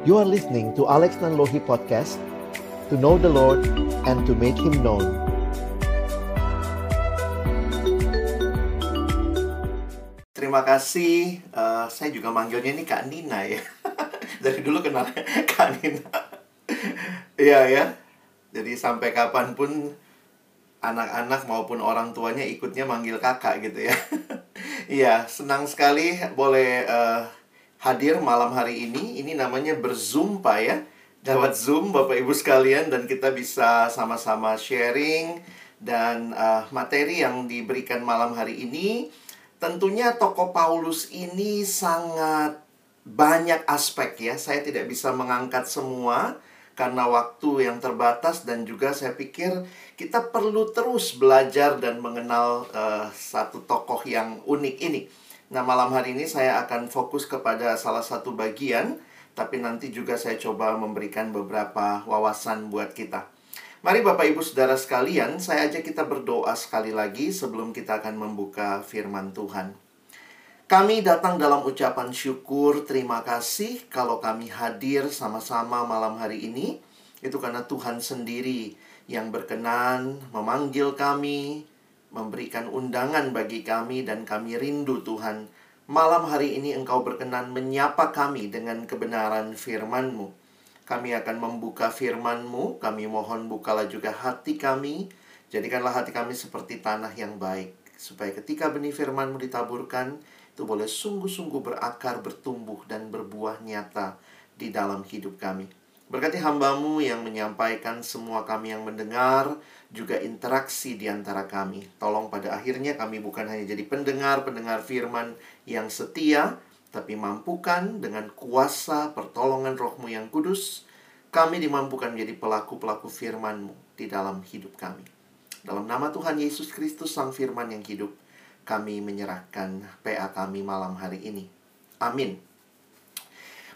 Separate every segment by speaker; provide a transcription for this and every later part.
Speaker 1: You are listening to Alex Nanlohi Podcast To know the Lord and to make Him known.
Speaker 2: Terima kasih, uh, saya juga manggilnya ini Kak Nina ya. Dari dulu kenal Kak Nina. Iya ya. Jadi sampai kapan pun anak-anak maupun orang tuanya ikutnya manggil kakak gitu ya. Iya, senang sekali boleh uh, hadir malam hari ini. Ini namanya berzoom pak ya. Lewat Zoom Bapak Ibu sekalian dan kita bisa sama-sama sharing dan uh, materi yang diberikan malam hari ini tentunya toko Paulus ini sangat banyak aspek ya. Saya tidak bisa mengangkat semua karena waktu yang terbatas dan juga saya pikir kita perlu terus belajar dan mengenal uh, satu tokoh yang unik ini. Nah, malam hari ini saya akan fokus kepada salah satu bagian, tapi nanti juga saya coba memberikan beberapa wawasan buat kita. Mari Bapak Ibu Saudara sekalian, saya ajak kita berdoa sekali lagi sebelum kita akan membuka firman Tuhan. Kami datang dalam ucapan syukur, terima kasih kalau kami hadir sama-sama malam hari ini. Itu karena Tuhan sendiri yang berkenan memanggil kami, memberikan undangan bagi kami dan kami rindu Tuhan. Malam hari ini Engkau berkenan menyapa kami dengan kebenaran firman-Mu. Kami akan membuka firman-Mu, kami mohon bukalah juga hati kami. Jadikanlah hati kami seperti tanah yang baik. Supaya ketika benih firman-Mu ditaburkan, itu boleh sungguh-sungguh berakar, bertumbuh, dan berbuah nyata di dalam hidup kami. Berkati hambamu yang menyampaikan semua kami yang mendengar, juga interaksi di antara kami. Tolong pada akhirnya kami bukan hanya jadi pendengar-pendengar firman yang setia, tapi mampukan dengan kuasa pertolongan rohmu yang kudus, kami dimampukan menjadi pelaku-pelaku firmanmu di dalam hidup kami. Dalam nama Tuhan Yesus Kristus Sang Firman yang hidup, kami menyerahkan PA kami malam hari ini. Amin.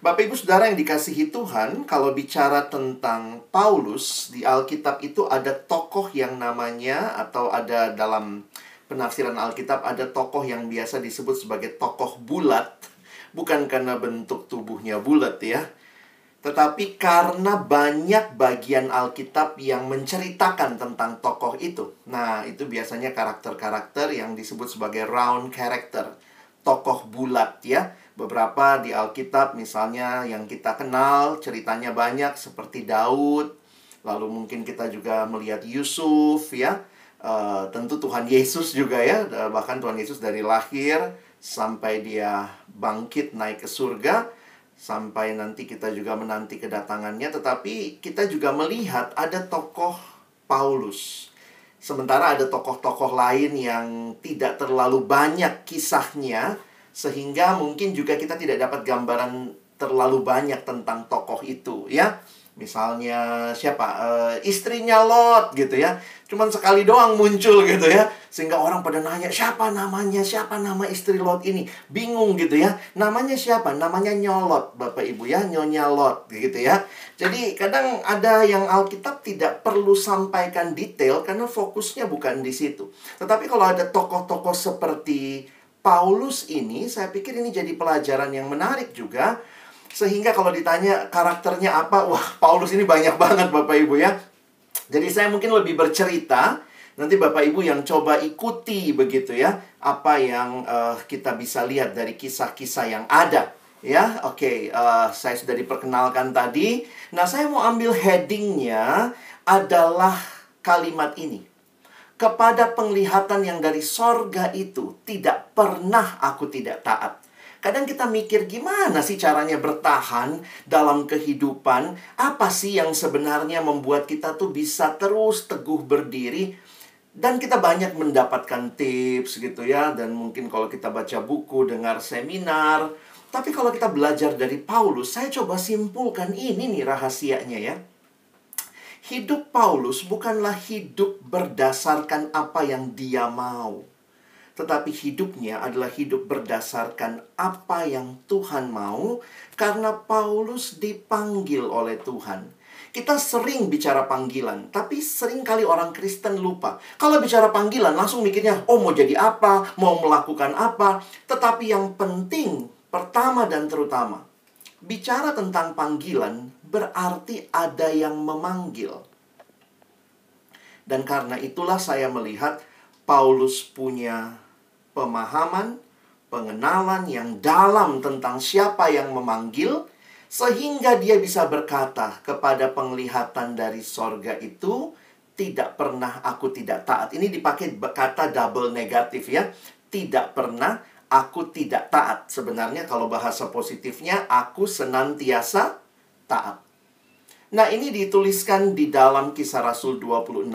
Speaker 2: Bapak Ibu Saudara yang dikasihi Tuhan, kalau bicara tentang Paulus di Alkitab itu ada tokoh yang namanya atau ada dalam penafsiran Alkitab ada tokoh yang biasa disebut sebagai tokoh bulat, bukan karena bentuk tubuhnya bulat ya, tetapi karena banyak bagian Alkitab yang menceritakan tentang tokoh itu. Nah, itu biasanya karakter-karakter yang disebut sebagai round character, tokoh bulat ya beberapa di Alkitab misalnya yang kita kenal ceritanya banyak seperti Daud. Lalu mungkin kita juga melihat Yusuf ya. Uh, tentu Tuhan Yesus juga ya. Bahkan Tuhan Yesus dari lahir sampai dia bangkit naik ke surga sampai nanti kita juga menanti kedatangannya. Tetapi kita juga melihat ada tokoh Paulus. Sementara ada tokoh-tokoh lain yang tidak terlalu banyak kisahnya sehingga mungkin juga kita tidak dapat gambaran terlalu banyak tentang tokoh itu ya. Misalnya siapa? Uh, istrinya Lot gitu ya. Cuman sekali doang muncul gitu ya. Sehingga orang pada nanya siapa namanya? Siapa nama istri Lot ini? Bingung gitu ya. Namanya siapa? Namanya Nyolot Bapak Ibu ya. Nyonya Lot gitu ya. Jadi kadang ada yang Alkitab tidak perlu sampaikan detail karena fokusnya bukan di situ. Tetapi kalau ada tokoh-tokoh seperti Paulus ini saya pikir ini jadi pelajaran yang menarik juga. Sehingga kalau ditanya karakternya apa wah Paulus ini banyak banget Bapak Ibu ya. Jadi saya mungkin lebih bercerita nanti Bapak Ibu yang coba ikuti begitu ya apa yang uh, kita bisa lihat dari kisah-kisah yang ada ya. Oke okay, uh, eh, saya sudah diperkenalkan tadi. Nah saya mau ambil headingnya adalah kalimat ini kepada penglihatan yang dari sorga itu tidak pernah aku tidak taat. Kadang kita mikir gimana sih caranya bertahan dalam kehidupan? Apa sih yang sebenarnya membuat kita tuh bisa terus teguh berdiri? Dan kita banyak mendapatkan tips gitu ya. Dan mungkin kalau kita baca buku, dengar seminar. Tapi kalau kita belajar dari Paulus, saya coba simpulkan ini nih rahasianya ya hidup Paulus bukanlah hidup berdasarkan apa yang dia mau, tetapi hidupnya adalah hidup berdasarkan apa yang Tuhan mau, karena Paulus dipanggil oleh Tuhan. Kita sering bicara panggilan, tapi sering kali orang Kristen lupa. Kalau bicara panggilan, langsung mikirnya, oh mau jadi apa, mau melakukan apa. Tetapi yang penting, pertama dan terutama, bicara tentang panggilan berarti ada yang memanggil. Dan karena itulah saya melihat Paulus punya pemahaman, pengenalan yang dalam tentang siapa yang memanggil, sehingga dia bisa berkata kepada penglihatan dari sorga itu, tidak pernah aku tidak taat. Ini dipakai kata double negatif ya. Tidak pernah aku tidak taat. Sebenarnya kalau bahasa positifnya, aku senantiasa taat. Nah ini dituliskan di dalam kisah Rasul 26.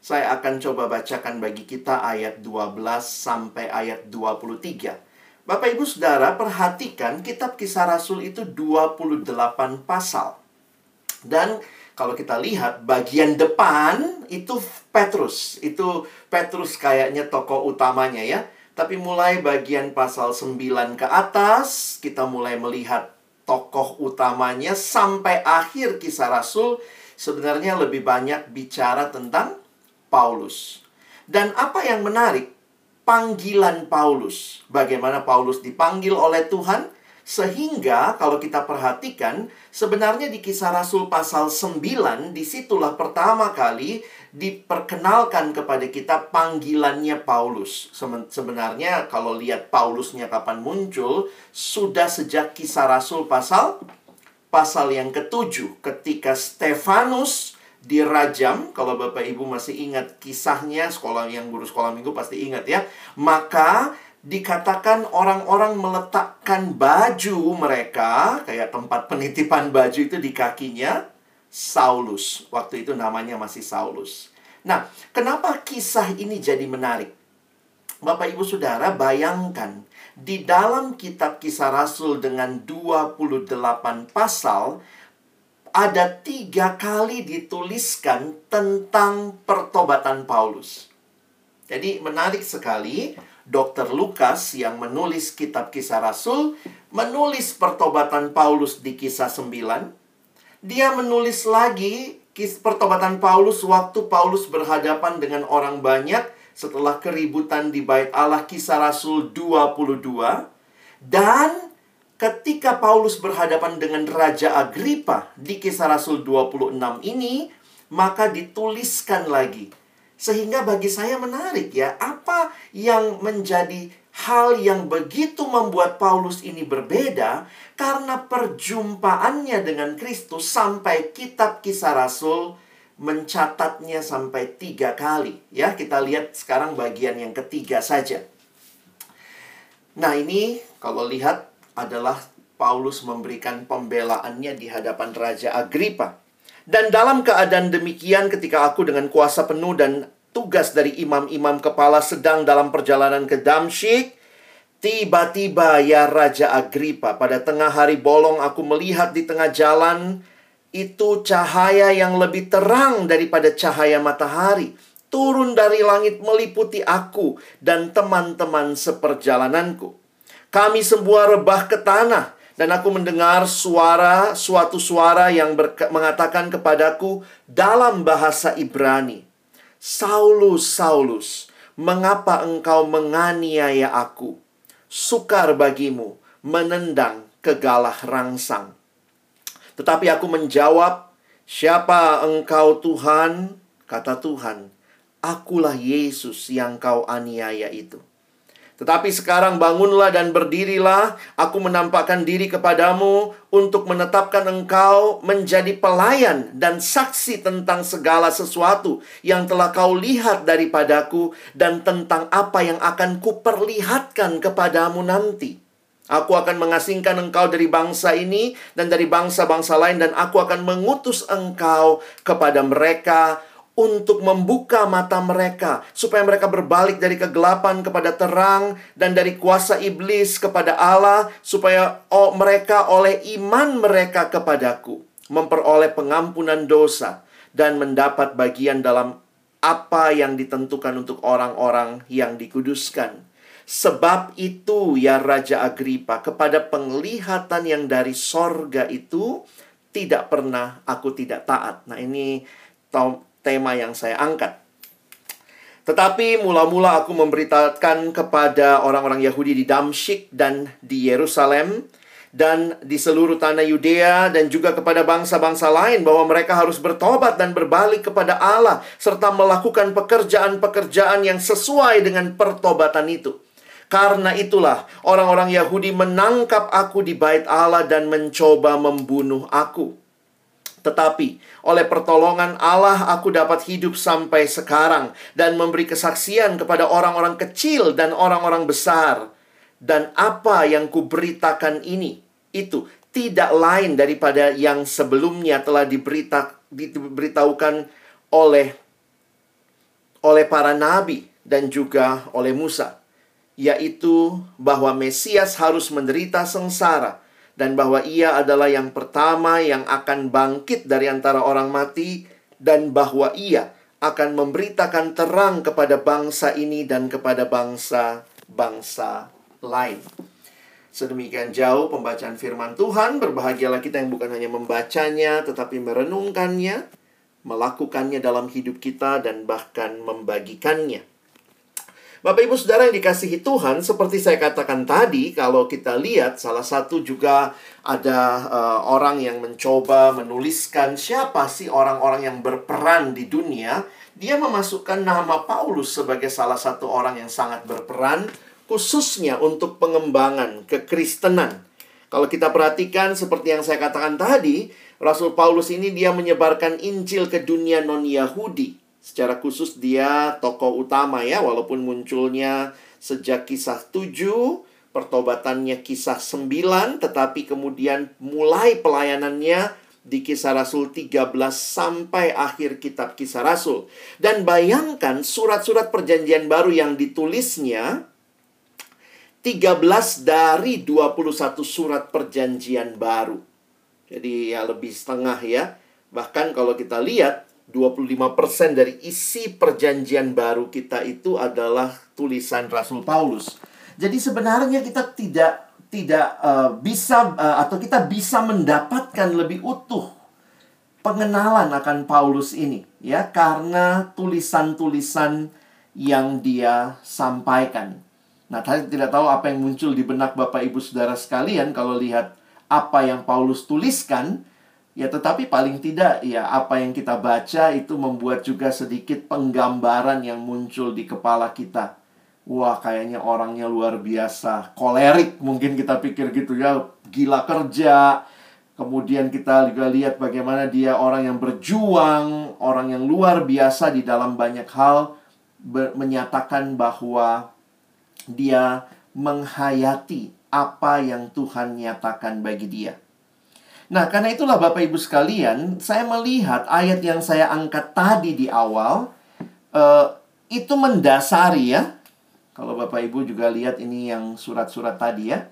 Speaker 2: Saya akan coba bacakan bagi kita ayat 12 sampai ayat 23. Bapak Ibu Saudara perhatikan kitab kisah Rasul itu 28 pasal. Dan kalau kita lihat bagian depan itu Petrus. Itu Petrus kayaknya tokoh utamanya ya. Tapi mulai bagian pasal 9 ke atas, kita mulai melihat tokoh utamanya sampai akhir kisah Rasul sebenarnya lebih banyak bicara tentang Paulus. Dan apa yang menarik? Panggilan Paulus. Bagaimana Paulus dipanggil oleh Tuhan? Sehingga kalau kita perhatikan, sebenarnya di kisah Rasul pasal 9, di situlah pertama kali diperkenalkan kepada kita panggilannya Paulus. Sebenarnya kalau lihat Paulusnya kapan muncul, sudah sejak kisah Rasul pasal pasal yang ketujuh ketika Stefanus dirajam kalau Bapak Ibu masih ingat kisahnya sekolah yang guru sekolah minggu pasti ingat ya maka dikatakan orang-orang meletakkan baju mereka, kayak tempat penitipan baju itu di kakinya, Saulus. Waktu itu namanya masih Saulus. Nah, kenapa kisah ini jadi menarik? Bapak Ibu Saudara, bayangkan di dalam kitab kisah Rasul dengan 28 pasal, ada tiga kali dituliskan tentang pertobatan Paulus. Jadi menarik sekali Dr. Lukas yang menulis kitab kisah Rasul, menulis pertobatan Paulus di kisah 9. Dia menulis lagi pertobatan Paulus waktu Paulus berhadapan dengan orang banyak setelah keributan di bait Allah kisah Rasul 22. Dan ketika Paulus berhadapan dengan Raja Agripa di kisah Rasul 26 ini, maka dituliskan lagi sehingga bagi saya menarik ya, apa yang menjadi hal yang begitu membuat Paulus ini berbeda karena perjumpaannya dengan Kristus sampai kitab kisah Rasul mencatatnya sampai tiga kali. Ya, kita lihat sekarang bagian yang ketiga saja. Nah ini kalau lihat adalah Paulus memberikan pembelaannya di hadapan Raja Agripa. Dan dalam keadaan demikian ketika aku dengan kuasa penuh dan tugas dari imam-imam kepala sedang dalam perjalanan ke Damsyik, tiba-tiba ya Raja Agripa pada tengah hari bolong aku melihat di tengah jalan itu cahaya yang lebih terang daripada cahaya matahari turun dari langit meliputi aku dan teman-teman seperjalananku. Kami semua rebah ke tanah dan aku mendengar suara, suatu suara yang mengatakan kepadaku dalam bahasa Ibrani. Saulus, Saulus, mengapa engkau menganiaya aku? Sukar bagimu menendang kegalah rangsang. Tetapi aku menjawab, Siapa engkau Tuhan? Kata Tuhan, Akulah Yesus yang kau aniaya itu. Tetapi sekarang bangunlah dan berdirilah, aku menampakkan diri kepadamu untuk menetapkan engkau menjadi pelayan dan saksi tentang segala sesuatu yang telah kau lihat daripadaku dan tentang apa yang akan kuperlihatkan kepadamu nanti. Aku akan mengasingkan engkau dari bangsa ini dan dari bangsa-bangsa lain dan aku akan mengutus engkau kepada mereka untuk membuka mata mereka supaya mereka berbalik dari kegelapan kepada terang dan dari kuasa iblis kepada Allah supaya mereka oleh iman mereka kepadaku memperoleh pengampunan dosa dan mendapat bagian dalam apa yang ditentukan untuk orang-orang yang dikuduskan. Sebab itu ya Raja Agripa kepada penglihatan yang dari sorga itu tidak pernah aku tidak taat. Nah ini tema yang saya angkat. Tetapi mula-mula aku memberitakan kepada orang-orang Yahudi di Damsyik dan di Yerusalem dan di seluruh tanah Yudea dan juga kepada bangsa-bangsa lain bahwa mereka harus bertobat dan berbalik kepada Allah serta melakukan pekerjaan-pekerjaan yang sesuai dengan pertobatan itu. Karena itulah orang-orang Yahudi menangkap aku di bait Allah dan mencoba membunuh aku. Tetapi oleh pertolongan Allah aku dapat hidup sampai sekarang dan memberi kesaksian kepada orang-orang kecil dan orang-orang besar. Dan apa yang kuberitakan ini itu tidak lain daripada yang sebelumnya telah diberita, diberitahukan oleh oleh para nabi dan juga oleh Musa yaitu bahwa Mesias harus menderita sengsara dan bahwa ia adalah yang pertama yang akan bangkit dari antara orang mati dan bahwa ia akan memberitakan terang kepada bangsa ini dan kepada bangsa-bangsa lain. Sedemikian jauh pembacaan firman Tuhan, berbahagialah kita yang bukan hanya membacanya, tetapi merenungkannya, melakukannya dalam hidup kita, dan bahkan membagikannya. Bapak Ibu Saudara yang dikasihi Tuhan, seperti saya katakan tadi, kalau kita lihat salah satu juga ada uh, orang yang mencoba menuliskan siapa sih orang-orang yang berperan di dunia, dia memasukkan nama Paulus sebagai salah satu orang yang sangat berperan khususnya untuk pengembangan kekristenan. Kalau kita perhatikan seperti yang saya katakan tadi, Rasul Paulus ini dia menyebarkan Injil ke dunia non-Yahudi. Secara khusus dia tokoh utama ya, walaupun munculnya sejak kisah 7, pertobatannya kisah 9, tetapi kemudian mulai pelayanannya di kisah Rasul 13 sampai akhir kitab kisah Rasul. Dan bayangkan surat-surat perjanjian baru yang ditulisnya 13 dari 21 surat perjanjian baru. Jadi ya lebih setengah ya. Bahkan kalau kita lihat 25% dari isi perjanjian baru kita itu adalah tulisan Rasul Paulus. Jadi sebenarnya kita tidak tidak uh, bisa uh, atau kita bisa mendapatkan lebih utuh pengenalan akan Paulus ini ya karena tulisan-tulisan yang dia sampaikan. Nah, saya tidak tahu apa yang muncul di benak Bapak Ibu Saudara sekalian kalau lihat apa yang Paulus tuliskan, ya tetapi paling tidak ya apa yang kita baca itu membuat juga sedikit penggambaran yang muncul di kepala kita. Wah, kayaknya orangnya luar biasa, kolerik mungkin kita pikir gitu ya, gila kerja. Kemudian kita juga lihat bagaimana dia orang yang berjuang, orang yang luar biasa di dalam banyak hal menyatakan bahwa dia menghayati apa yang Tuhan nyatakan bagi dia. Nah, karena itulah Bapak Ibu sekalian, saya melihat ayat yang saya angkat tadi di awal uh, itu mendasari ya. Kalau Bapak Ibu juga lihat ini yang surat-surat tadi ya.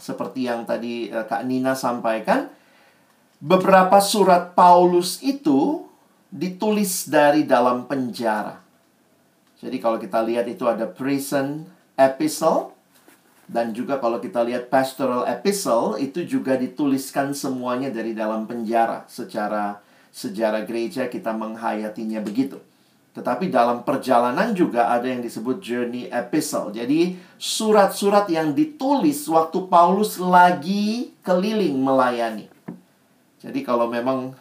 Speaker 2: Seperti yang tadi uh, Kak Nina sampaikan, beberapa surat Paulus itu ditulis dari dalam penjara. Jadi kalau kita lihat itu ada prison epistle dan juga kalau kita lihat pastoral epistle itu juga dituliskan semuanya dari dalam penjara secara sejarah gereja kita menghayatinya begitu. Tetapi dalam perjalanan juga ada yang disebut journey epistle. Jadi surat-surat yang ditulis waktu Paulus lagi keliling melayani. Jadi kalau memang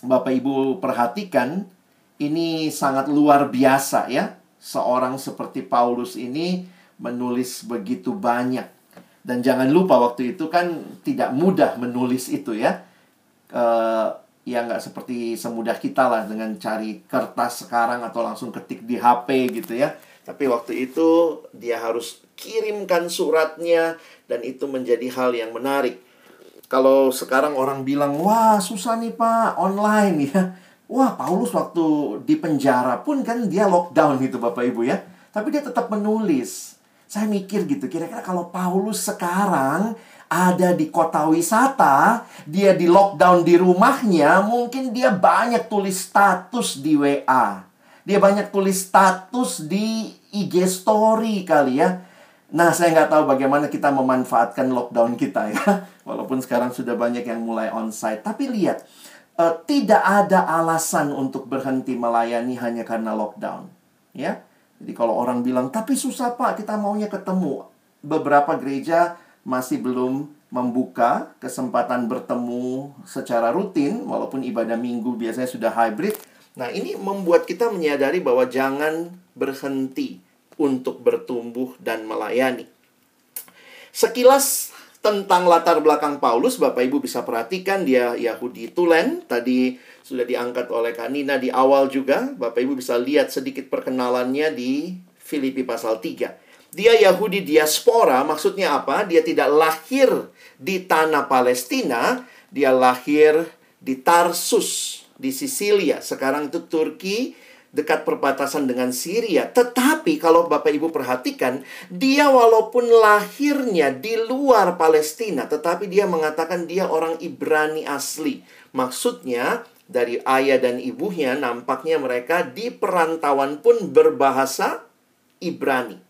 Speaker 2: Bapak Ibu perhatikan ini sangat luar biasa ya seorang seperti Paulus ini menulis begitu banyak. Dan jangan lupa waktu itu kan tidak mudah menulis itu ya. Uh, ya nggak seperti semudah kita lah dengan cari kertas sekarang atau langsung ketik di HP gitu ya. Tapi waktu itu dia harus kirimkan suratnya dan itu menjadi hal yang menarik. Kalau sekarang orang bilang, wah susah nih pak, online ya. Wah, Paulus waktu di penjara pun kan dia lockdown gitu Bapak Ibu ya. Tapi dia tetap menulis. Saya mikir gitu, kira-kira kalau Paulus sekarang ada di kota wisata, dia di lockdown di rumahnya, mungkin dia banyak tulis status di WA. Dia banyak tulis status di IG story kali ya. Nah, saya nggak tahu bagaimana kita memanfaatkan lockdown kita ya. Walaupun sekarang sudah banyak yang mulai onsite. Tapi lihat, uh, tidak ada alasan untuk berhenti melayani hanya karena lockdown. Ya, jadi kalau orang bilang tapi susah pak kita maunya ketemu, beberapa gereja masih belum membuka kesempatan bertemu secara rutin walaupun ibadah minggu biasanya sudah hybrid. Nah, ini membuat kita menyadari bahwa jangan berhenti untuk bertumbuh dan melayani. Sekilas tentang latar belakang Paulus, Bapak Ibu bisa perhatikan dia Yahudi Tulen. Tadi sudah diangkat oleh Kak Nina di awal juga. Bapak Ibu bisa lihat sedikit perkenalannya di Filipi pasal 3. Dia Yahudi diaspora, maksudnya apa? Dia tidak lahir di tanah Palestina, dia lahir di Tarsus, di Sisilia. Sekarang itu Turki, dekat perbatasan dengan Syria. Tetapi kalau Bapak Ibu perhatikan, dia walaupun lahirnya di luar Palestina, tetapi dia mengatakan dia orang Ibrani asli. Maksudnya, dari ayah dan ibunya nampaknya mereka di perantauan pun berbahasa Ibrani.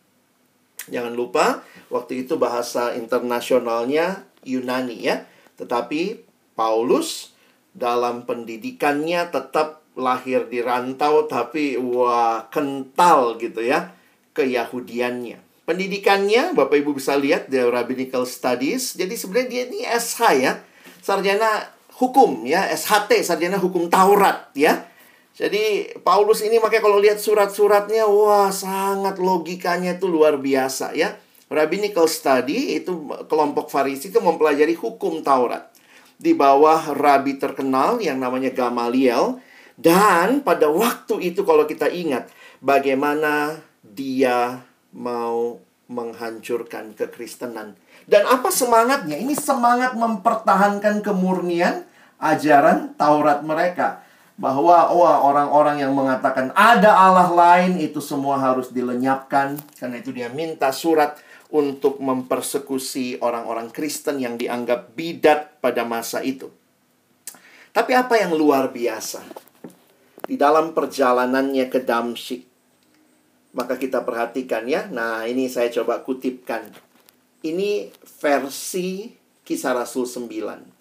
Speaker 2: Jangan lupa, waktu itu bahasa internasionalnya Yunani ya. Tetapi Paulus dalam pendidikannya tetap lahir di rantau tapi wah kental gitu ya keyahudiannya. Pendidikannya Bapak Ibu bisa lihat di Rabbinical Studies. Jadi sebenarnya dia ini SH ya. Sarjana hukum ya, SHT sarjana hukum Taurat ya. Jadi Paulus ini makanya kalau lihat surat-suratnya wah sangat logikanya itu luar biasa ya. Rabbinical study itu kelompok Farisi itu mempelajari hukum Taurat. Di bawah rabi terkenal yang namanya Gamaliel dan pada waktu itu kalau kita ingat bagaimana dia mau menghancurkan kekristenan. Dan apa semangatnya? Ini semangat mempertahankan kemurnian ajaran Taurat mereka bahwa wah orang-orang yang mengatakan ada Allah lain itu semua harus dilenyapkan karena itu dia minta surat untuk mempersekusi orang-orang Kristen yang dianggap bidat pada masa itu. Tapi apa yang luar biasa di dalam perjalanannya ke Damsyik maka kita perhatikan ya. Nah, ini saya coba kutipkan. Ini versi Kisah Rasul 9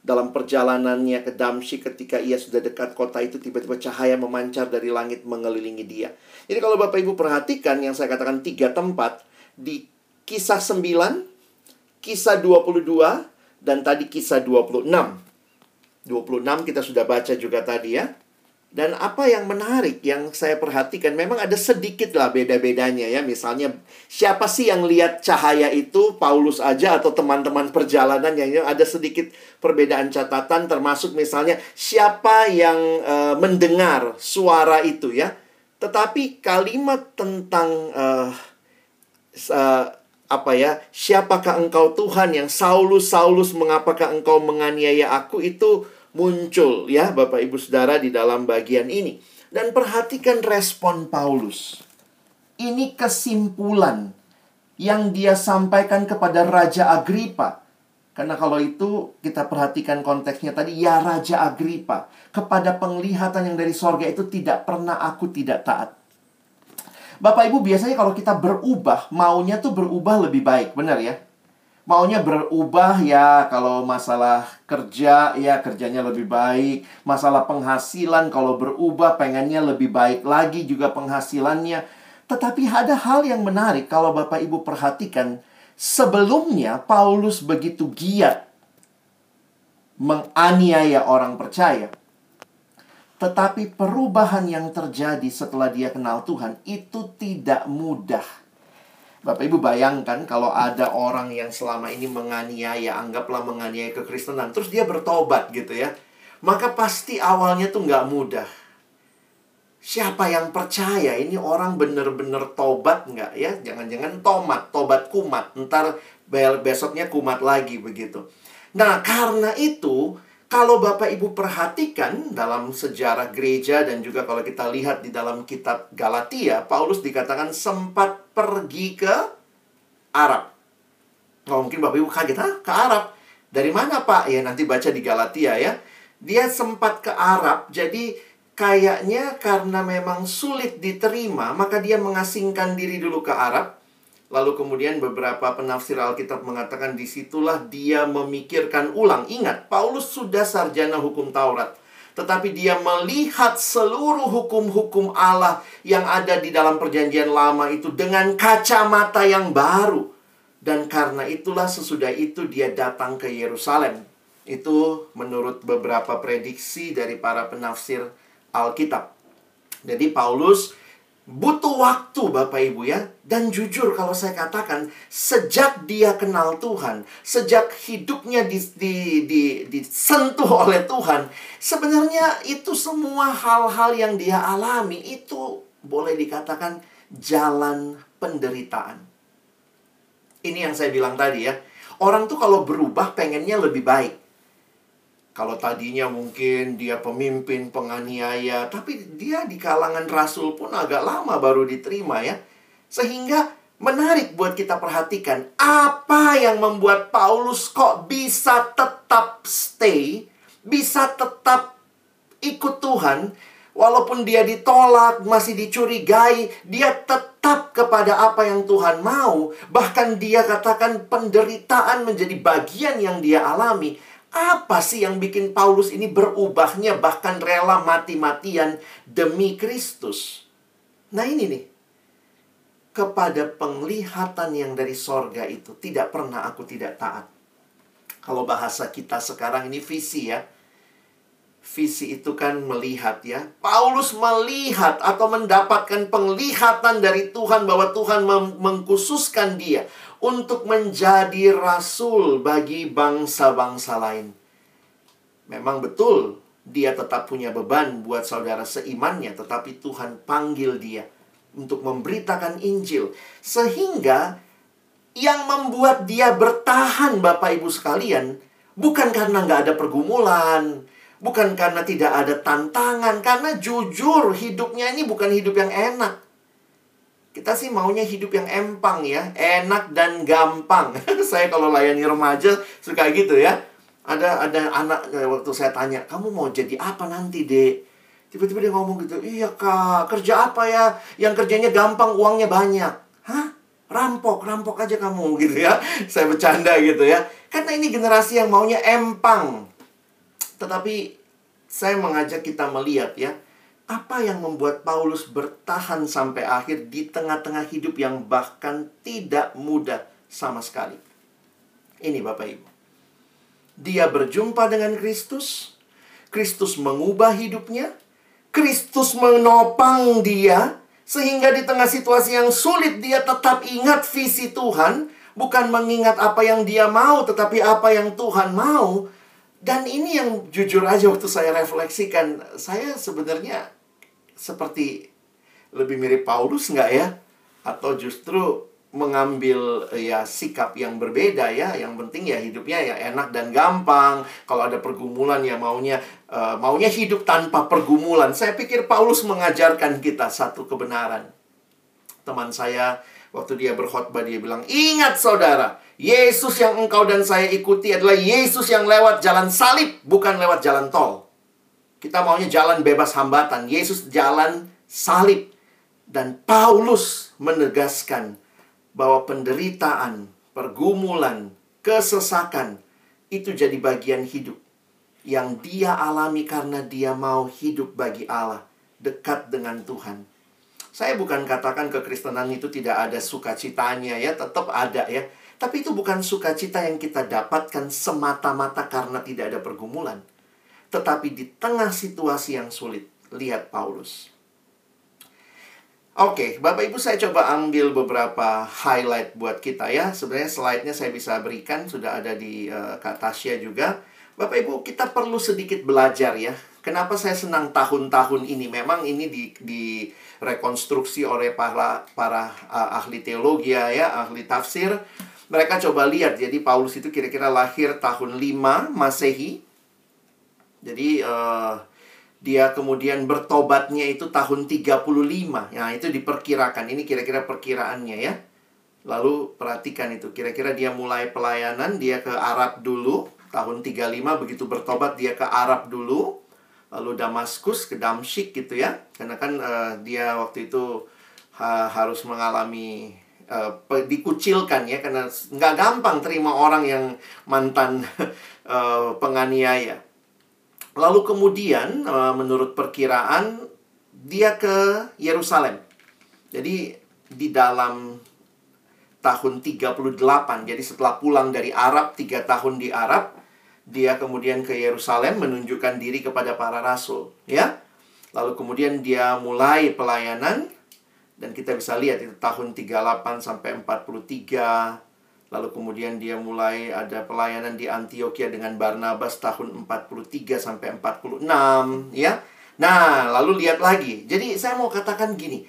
Speaker 2: dalam perjalanannya ke Damsyik ketika ia sudah dekat kota itu tiba-tiba cahaya memancar dari langit mengelilingi dia. Jadi kalau Bapak Ibu perhatikan yang saya katakan tiga tempat di kisah 9, kisah 22, dan tadi kisah 26. 26 kita sudah baca juga tadi ya. Dan apa yang menarik yang saya perhatikan memang ada sedikit lah beda-bedanya ya. Misalnya siapa sih yang lihat cahaya itu Paulus aja atau teman-teman perjalanan yang ada sedikit perbedaan catatan termasuk misalnya siapa yang uh, mendengar suara itu ya. Tetapi kalimat tentang uh, uh, apa ya? Siapakah engkau Tuhan yang Saulus Saulus mengapakah engkau menganiaya aku itu muncul ya Bapak Ibu Saudara di dalam bagian ini. Dan perhatikan respon Paulus. Ini kesimpulan yang dia sampaikan kepada Raja Agripa. Karena kalau itu kita perhatikan konteksnya tadi, ya Raja Agripa, kepada penglihatan yang dari sorga itu tidak pernah aku tidak taat. Bapak Ibu biasanya kalau kita berubah, maunya tuh berubah lebih baik, benar ya? Maunya berubah ya kalau masalah kerja ya kerjanya lebih baik. Masalah penghasilan kalau berubah pengennya lebih baik lagi juga penghasilannya. Tetapi ada hal yang menarik kalau Bapak Ibu perhatikan. Sebelumnya Paulus begitu giat menganiaya orang percaya. Tetapi perubahan yang terjadi setelah dia kenal Tuhan itu tidak mudah Bapak Ibu bayangkan kalau ada orang yang selama ini menganiaya, anggaplah menganiaya kekristenan, terus dia bertobat gitu ya. Maka pasti awalnya tuh nggak mudah. Siapa yang percaya ini orang bener-bener tobat nggak ya? Jangan-jangan tomat, tobat kumat. Ntar besoknya kumat lagi begitu. Nah karena itu kalau Bapak Ibu perhatikan dalam sejarah gereja dan juga kalau kita lihat di dalam kitab Galatia, Paulus dikatakan sempat pergi ke Arab. Oh, mungkin Bapak Ibu kaget, Hah? Ke Arab? Dari mana Pak? Ya nanti baca di Galatia ya. Dia sempat ke Arab, jadi kayaknya karena memang sulit diterima, maka dia mengasingkan diri dulu ke Arab. Lalu kemudian beberapa penafsir Alkitab mengatakan di situlah dia memikirkan ulang. Ingat, Paulus sudah sarjana hukum Taurat. Tetapi dia melihat seluruh hukum-hukum Allah yang ada di dalam perjanjian lama itu dengan kacamata yang baru. Dan karena itulah sesudah itu dia datang ke Yerusalem. Itu menurut beberapa prediksi dari para penafsir Alkitab. Jadi Paulus butuh waktu Bapak Ibu ya. Dan jujur kalau saya katakan sejak dia kenal Tuhan, sejak hidupnya di, di, di, disentuh oleh Tuhan, sebenarnya itu semua hal-hal yang dia alami itu boleh dikatakan jalan penderitaan. Ini yang saya bilang tadi ya. Orang tuh kalau berubah pengennya lebih baik. Kalau tadinya mungkin dia pemimpin, penganiaya, tapi dia di kalangan rasul pun agak lama baru diterima ya. Sehingga menarik buat kita perhatikan apa yang membuat Paulus kok bisa tetap stay, bisa tetap ikut Tuhan walaupun dia ditolak, masih dicurigai, dia tetap kepada apa yang Tuhan mau. Bahkan dia katakan penderitaan menjadi bagian yang dia alami. Apa sih yang bikin Paulus ini berubahnya bahkan rela mati-matian demi Kristus? Nah ini nih. Kepada penglihatan yang dari sorga itu tidak pernah aku tidak taat. Kalau bahasa kita sekarang ini visi ya. Visi itu kan melihat ya. Paulus melihat atau mendapatkan penglihatan dari Tuhan bahwa Tuhan mengkhususkan dia untuk menjadi rasul bagi bangsa-bangsa lain. Memang betul dia tetap punya beban buat saudara seimannya, tetapi Tuhan panggil dia untuk memberitakan Injil. Sehingga yang membuat dia bertahan Bapak Ibu sekalian, bukan karena nggak ada pergumulan, bukan karena tidak ada tantangan, karena jujur hidupnya ini bukan hidup yang enak. Kita sih maunya hidup yang empang ya, enak dan gampang. saya kalau layani remaja suka gitu ya. Ada ada anak eh, waktu saya tanya, "Kamu mau jadi apa nanti, Dek?" Tiba-tiba dia ngomong gitu, "Iya, Kak. Kerja apa ya? Yang kerjanya gampang, uangnya banyak." Hah? Rampok, rampok aja kamu gitu ya. Saya bercanda gitu ya. Karena ini generasi yang maunya empang. Tetapi saya mengajak kita melihat ya, apa yang membuat Paulus bertahan sampai akhir di tengah-tengah hidup yang bahkan tidak mudah sama sekali? Ini Bapak Ibu. Dia berjumpa dengan Kristus, Kristus mengubah hidupnya, Kristus menopang dia, sehingga di tengah situasi yang sulit dia tetap ingat visi Tuhan, bukan mengingat apa yang dia mau, tetapi apa yang Tuhan mau. Dan ini yang jujur aja waktu saya refleksikan, saya sebenarnya seperti lebih mirip Paulus nggak ya? Atau justru mengambil ya sikap yang berbeda ya? Yang penting ya hidupnya ya enak dan gampang. Kalau ada pergumulan ya maunya uh, maunya hidup tanpa pergumulan. Saya pikir Paulus mengajarkan kita satu kebenaran. Teman saya waktu dia berkhotbah dia bilang ingat saudara Yesus yang engkau dan saya ikuti adalah Yesus yang lewat jalan salib bukan lewat jalan tol kita maunya jalan bebas hambatan. Yesus jalan salib. Dan Paulus menegaskan bahwa penderitaan, pergumulan, kesesakan itu jadi bagian hidup yang dia alami karena dia mau hidup bagi Allah, dekat dengan Tuhan. Saya bukan katakan kekristenan itu tidak ada sukacitanya ya, tetap ada ya. Tapi itu bukan sukacita yang kita dapatkan semata-mata karena tidak ada pergumulan. Tetapi di tengah situasi yang sulit, lihat Paulus. Oke, Bapak Ibu saya coba ambil beberapa highlight buat kita ya. Sebenarnya slide-nya saya bisa berikan, sudah ada di uh, Kak Tasya juga. Bapak Ibu, kita perlu sedikit belajar ya. Kenapa saya senang tahun-tahun ini? Memang ini di, di rekonstruksi oleh para para uh, ahli teologi ya, ahli tafsir. Mereka coba lihat, jadi Paulus itu kira-kira lahir tahun 5 Masehi, jadi uh, dia kemudian bertobatnya itu tahun 35. Nah, itu diperkirakan. Ini kira-kira perkiraannya ya. Lalu perhatikan itu. Kira-kira dia mulai pelayanan, dia ke Arab dulu. Tahun 35 begitu bertobat dia ke Arab dulu. Lalu Damaskus ke Damsyik gitu ya. Karena kan uh, dia waktu itu ha harus mengalami uh, dikucilkan ya karena nggak gampang terima orang yang mantan uh, penganiaya. Lalu kemudian eh, menurut perkiraan dia ke Yerusalem. Jadi di dalam tahun 38. Jadi setelah pulang dari Arab, tiga tahun di Arab, dia kemudian ke Yerusalem menunjukkan diri kepada para rasul. Ya, Lalu kemudian dia mulai pelayanan dan kita bisa lihat itu tahun 38 sampai 43. Lalu kemudian dia mulai ada pelayanan di Antioquia dengan Barnabas tahun 43 sampai 46, ya. Nah, lalu lihat lagi. Jadi saya mau katakan gini,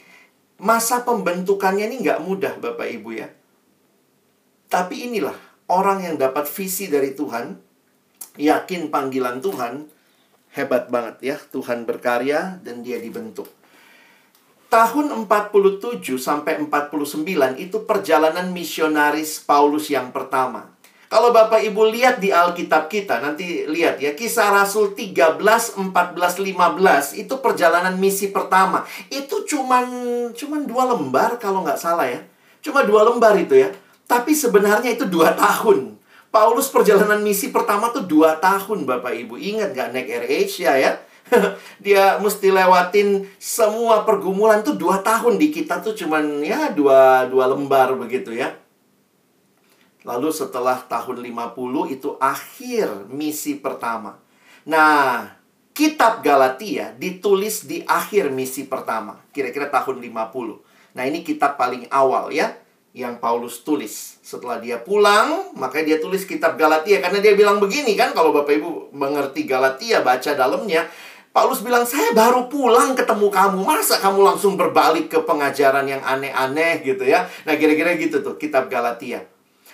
Speaker 2: masa pembentukannya ini nggak mudah Bapak Ibu ya. Tapi inilah orang yang dapat visi dari Tuhan, yakin panggilan Tuhan, Hebat banget ya, Tuhan berkarya dan dia dibentuk. Tahun 47 sampai 49 itu perjalanan misionaris Paulus yang pertama. Kalau Bapak Ibu lihat di Alkitab kita, nanti lihat ya, kisah Rasul 13, 14, 15, itu perjalanan misi pertama. Itu cuman, cuman dua lembar kalau nggak salah ya. Cuma dua lembar itu ya. Tapi sebenarnya itu dua tahun. Paulus perjalanan misi pertama tuh dua tahun Bapak Ibu. Ingat gak naik Air Asia ya? Dia mesti lewatin semua pergumulan tuh dua tahun di kita tuh cuman ya dua, dua lembar begitu ya. Lalu setelah tahun 50 itu akhir misi pertama. Nah, kitab Galatia ditulis di akhir misi pertama. Kira-kira tahun 50. Nah, ini kitab paling awal ya yang Paulus tulis. Setelah dia pulang, maka dia tulis kitab Galatia karena dia bilang begini kan kalau Bapak Ibu mengerti Galatia baca dalamnya Paulus bilang, saya baru pulang ketemu kamu. Masa kamu langsung berbalik ke pengajaran yang aneh-aneh gitu ya. Nah kira-kira gitu tuh kitab Galatia.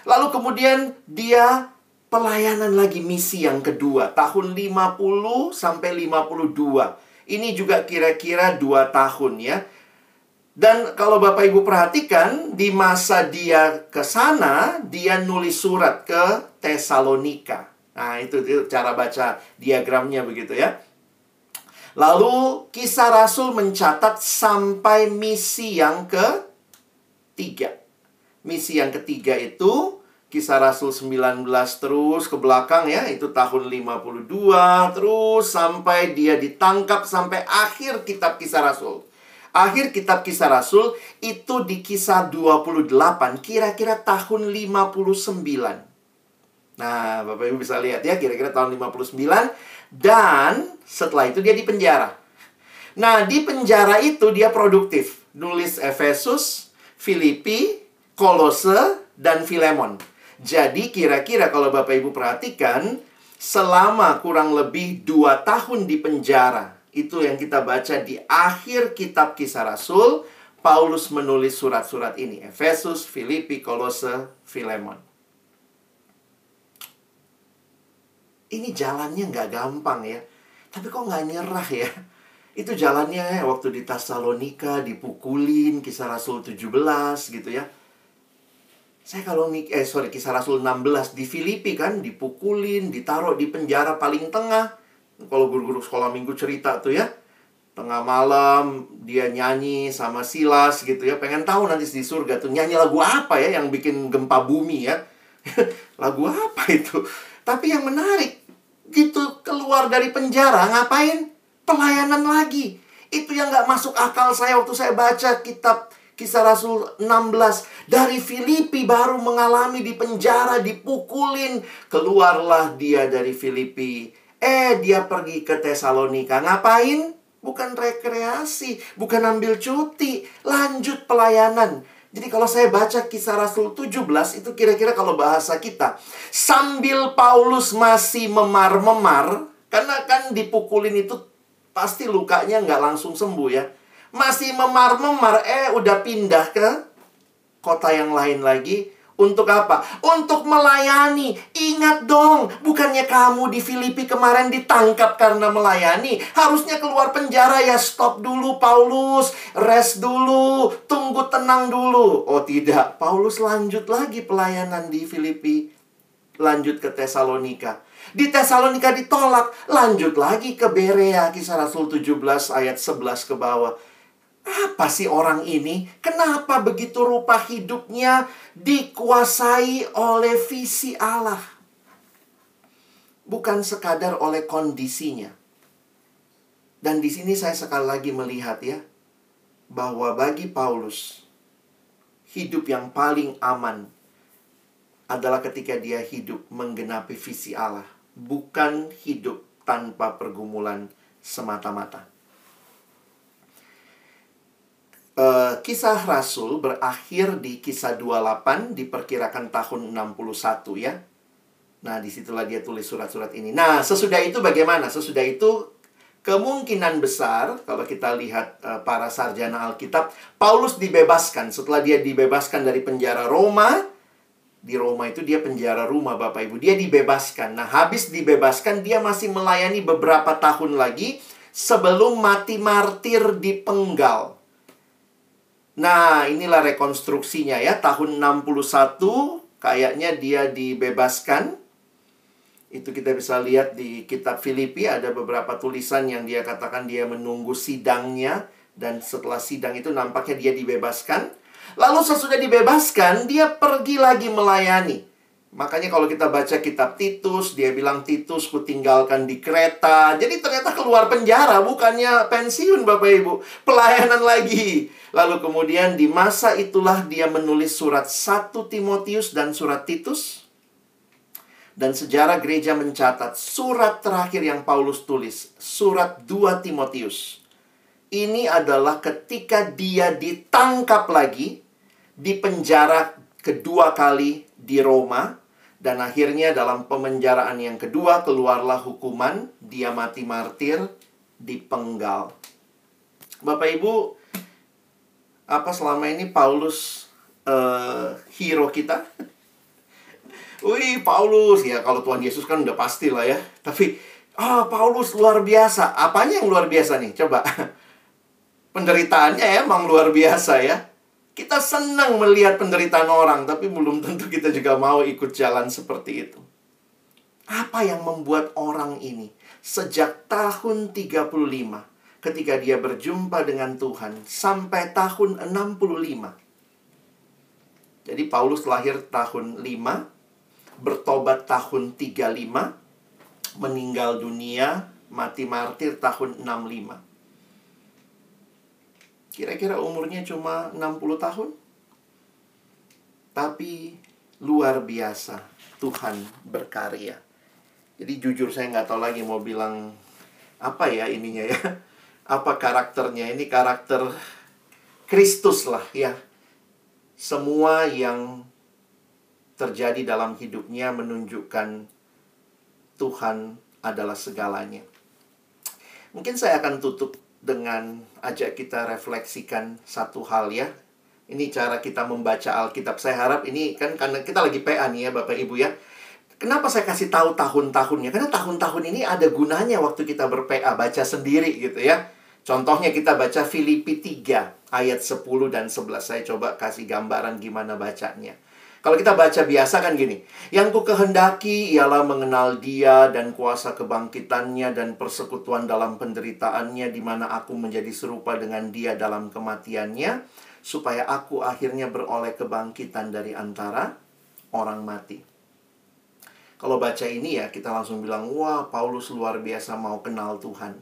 Speaker 2: Lalu kemudian dia pelayanan lagi misi yang kedua. Tahun 50 sampai 52. Ini juga kira-kira dua tahun ya. Dan kalau Bapak Ibu perhatikan, di masa dia ke sana, dia nulis surat ke Tesalonika. Nah, itu, itu cara baca diagramnya begitu ya. Lalu kisah Rasul mencatat sampai misi yang ketiga. Misi yang ketiga itu kisah Rasul 19 terus ke belakang ya, itu tahun 52 terus sampai dia ditangkap sampai akhir kitab kisah Rasul akhir kitab kisah Rasul itu di kisah 28 kira-kira tahun 59. Nah, Bapak Ibu bisa lihat ya kira-kira tahun 59 dan setelah itu dia di penjara. Nah, di penjara itu dia produktif, nulis Efesus, Filipi, Kolose, dan Filemon. Jadi kira-kira kalau Bapak Ibu perhatikan, selama kurang lebih dua tahun di penjara, itu yang kita baca di akhir kitab kisah Rasul. Paulus menulis surat-surat ini. Efesus, Filipi, Kolose, Filemon. Ini jalannya nggak gampang ya. Tapi kok nggak nyerah ya? Itu jalannya ya, waktu di Tesalonika dipukulin, kisah Rasul 17 gitu ya. Saya kalau eh sorry kisah Rasul 16 di Filipi kan dipukulin, ditaruh di penjara paling tengah kalau guru-guru sekolah minggu cerita tuh ya tengah malam dia nyanyi sama Silas gitu ya pengen tahu nanti di surga tuh nyanyi lagu apa ya yang bikin gempa bumi ya lagu apa itu tapi yang menarik gitu keluar dari penjara ngapain pelayanan lagi itu yang nggak masuk akal saya waktu saya baca kitab Kisah Rasul 16 Dari Filipi baru mengalami di penjara Dipukulin Keluarlah dia dari Filipi Eh, dia pergi ke Tesalonika. Ngapain? Bukan rekreasi, bukan ambil cuti, lanjut pelayanan. Jadi kalau saya baca kisah Rasul 17 itu kira-kira kalau bahasa kita sambil Paulus masih memar-memar karena kan dipukulin itu pasti lukanya nggak langsung sembuh ya. Masih memar-memar eh udah pindah ke kota yang lain lagi untuk apa? Untuk melayani. Ingat dong, bukannya kamu di Filipi kemarin ditangkap karena melayani. Harusnya keluar penjara ya stop dulu Paulus. Rest dulu, tunggu tenang dulu. Oh tidak, Paulus lanjut lagi pelayanan di Filipi. Lanjut ke Tesalonika. Di Tesalonika ditolak, lanjut lagi ke Berea, kisah Rasul 17 ayat 11 ke bawah. Apa sih orang ini? Kenapa begitu rupa hidupnya dikuasai oleh visi Allah? Bukan sekadar oleh kondisinya. Dan di sini saya sekali lagi melihat ya bahwa bagi Paulus hidup yang paling aman adalah ketika dia hidup menggenapi visi Allah, bukan hidup tanpa pergumulan semata-mata. Uh, kisah Rasul berakhir di kisah 28 diperkirakan tahun 61 ya. Nah, di situlah dia tulis surat-surat ini. Nah, sesudah itu bagaimana? Sesudah itu kemungkinan besar kalau kita lihat uh, para sarjana Alkitab, Paulus dibebaskan setelah dia dibebaskan dari penjara Roma. Di Roma itu dia penjara rumah Bapak Ibu. Dia dibebaskan. Nah, habis dibebaskan dia masih melayani beberapa tahun lagi sebelum mati martir di penggal. Nah, inilah rekonstruksinya ya. Tahun 61 kayaknya dia dibebaskan. Itu kita bisa lihat di kitab Filipi ada beberapa tulisan yang dia katakan dia menunggu sidangnya dan setelah sidang itu nampaknya dia dibebaskan. Lalu sesudah dibebaskan, dia pergi lagi melayani. Makanya kalau kita baca kitab Titus, dia bilang Titus ku tinggalkan di kereta. Jadi ternyata keluar penjara, bukannya pensiun Bapak Ibu. Pelayanan lagi. Lalu kemudian di masa itulah dia menulis surat 1 Timotius dan surat Titus. Dan sejarah gereja mencatat surat terakhir yang Paulus tulis, surat 2 Timotius. Ini adalah ketika dia ditangkap lagi di penjara kedua kali di Roma dan akhirnya dalam pemenjaraan yang kedua keluarlah hukuman dia mati martir di penggal. Bapak Ibu, apa selama ini Paulus uh, hero kita? Wih, Paulus ya kalau Tuhan Yesus kan udah pasti lah ya. Tapi ah oh, Paulus luar biasa. Apanya yang luar biasa nih? Coba. Penderitaannya emang luar biasa ya. Kita senang melihat penderitaan orang, tapi belum tentu kita juga mau ikut jalan seperti itu. Apa yang membuat orang ini sejak tahun 35 ketika dia berjumpa dengan Tuhan sampai tahun 65. Jadi Paulus lahir tahun 5, bertobat tahun 35, meninggal dunia, mati martir tahun 65. Kira-kira umurnya cuma 60 tahun. Tapi luar biasa Tuhan berkarya. Jadi jujur saya nggak tahu lagi mau bilang apa ya ininya ya. Apa karakternya? Ini karakter Kristus lah ya. Semua yang terjadi dalam hidupnya menunjukkan Tuhan adalah segalanya. Mungkin saya akan tutup dengan ajak kita refleksikan satu hal ya. Ini cara kita membaca Alkitab. Saya harap ini kan karena kita lagi PA nih ya Bapak Ibu ya. Kenapa saya kasih tahu tahun-tahunnya? Karena tahun-tahun ini ada gunanya waktu kita ber-PA, baca sendiri gitu ya. Contohnya kita baca Filipi 3 ayat 10 dan 11. Saya coba kasih gambaran gimana bacanya. Kalau kita baca biasa kan gini, yang ku kehendaki ialah mengenal dia dan kuasa kebangkitannya dan persekutuan dalam penderitaannya di mana aku menjadi serupa dengan dia dalam kematiannya supaya aku akhirnya beroleh kebangkitan dari antara orang mati. Kalau baca ini ya kita langsung bilang, wah Paulus luar biasa mau kenal Tuhan.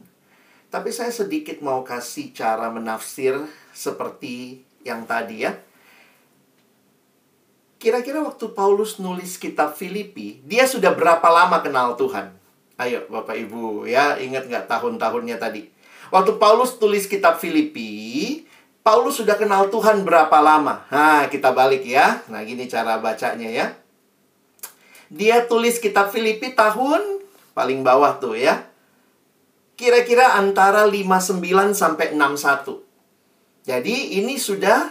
Speaker 2: Tapi saya sedikit mau kasih cara menafsir seperti yang tadi ya. Kira-kira waktu Paulus nulis kitab Filipi, dia sudah berapa lama kenal Tuhan? Ayo Bapak Ibu ya, ingat nggak tahun-tahunnya tadi? Waktu Paulus tulis kitab Filipi, Paulus sudah kenal Tuhan berapa lama? Nah, kita balik ya. Nah, gini cara bacanya ya. Dia tulis kitab Filipi tahun paling bawah tuh ya. Kira-kira antara 59 sampai 61. Jadi ini sudah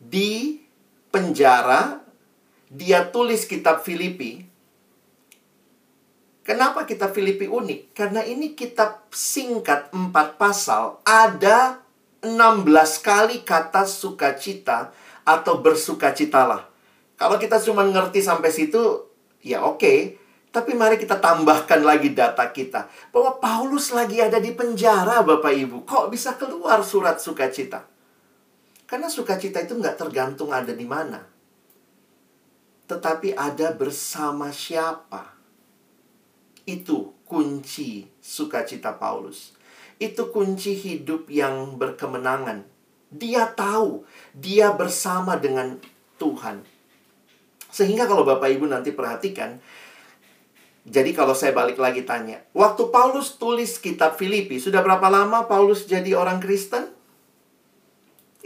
Speaker 2: di penjara, dia tulis kitab Filipi. Kenapa kitab Filipi unik? Karena ini kitab singkat empat pasal, ada 16 kali kata sukacita atau bersukacitalah. Kalau kita cuma ngerti sampai situ, ya oke. Okay. Tapi mari kita tambahkan lagi data kita. Bahwa Paulus lagi ada di penjara Bapak Ibu. Kok bisa keluar surat sukacita? Karena sukacita itu nggak tergantung ada di mana. Tetapi ada bersama siapa. Itu kunci sukacita Paulus. Itu kunci hidup yang berkemenangan. Dia tahu, dia bersama dengan Tuhan. Sehingga kalau Bapak Ibu nanti perhatikan, jadi kalau saya balik lagi tanya, waktu Paulus tulis kitab Filipi, sudah berapa lama Paulus jadi orang Kristen?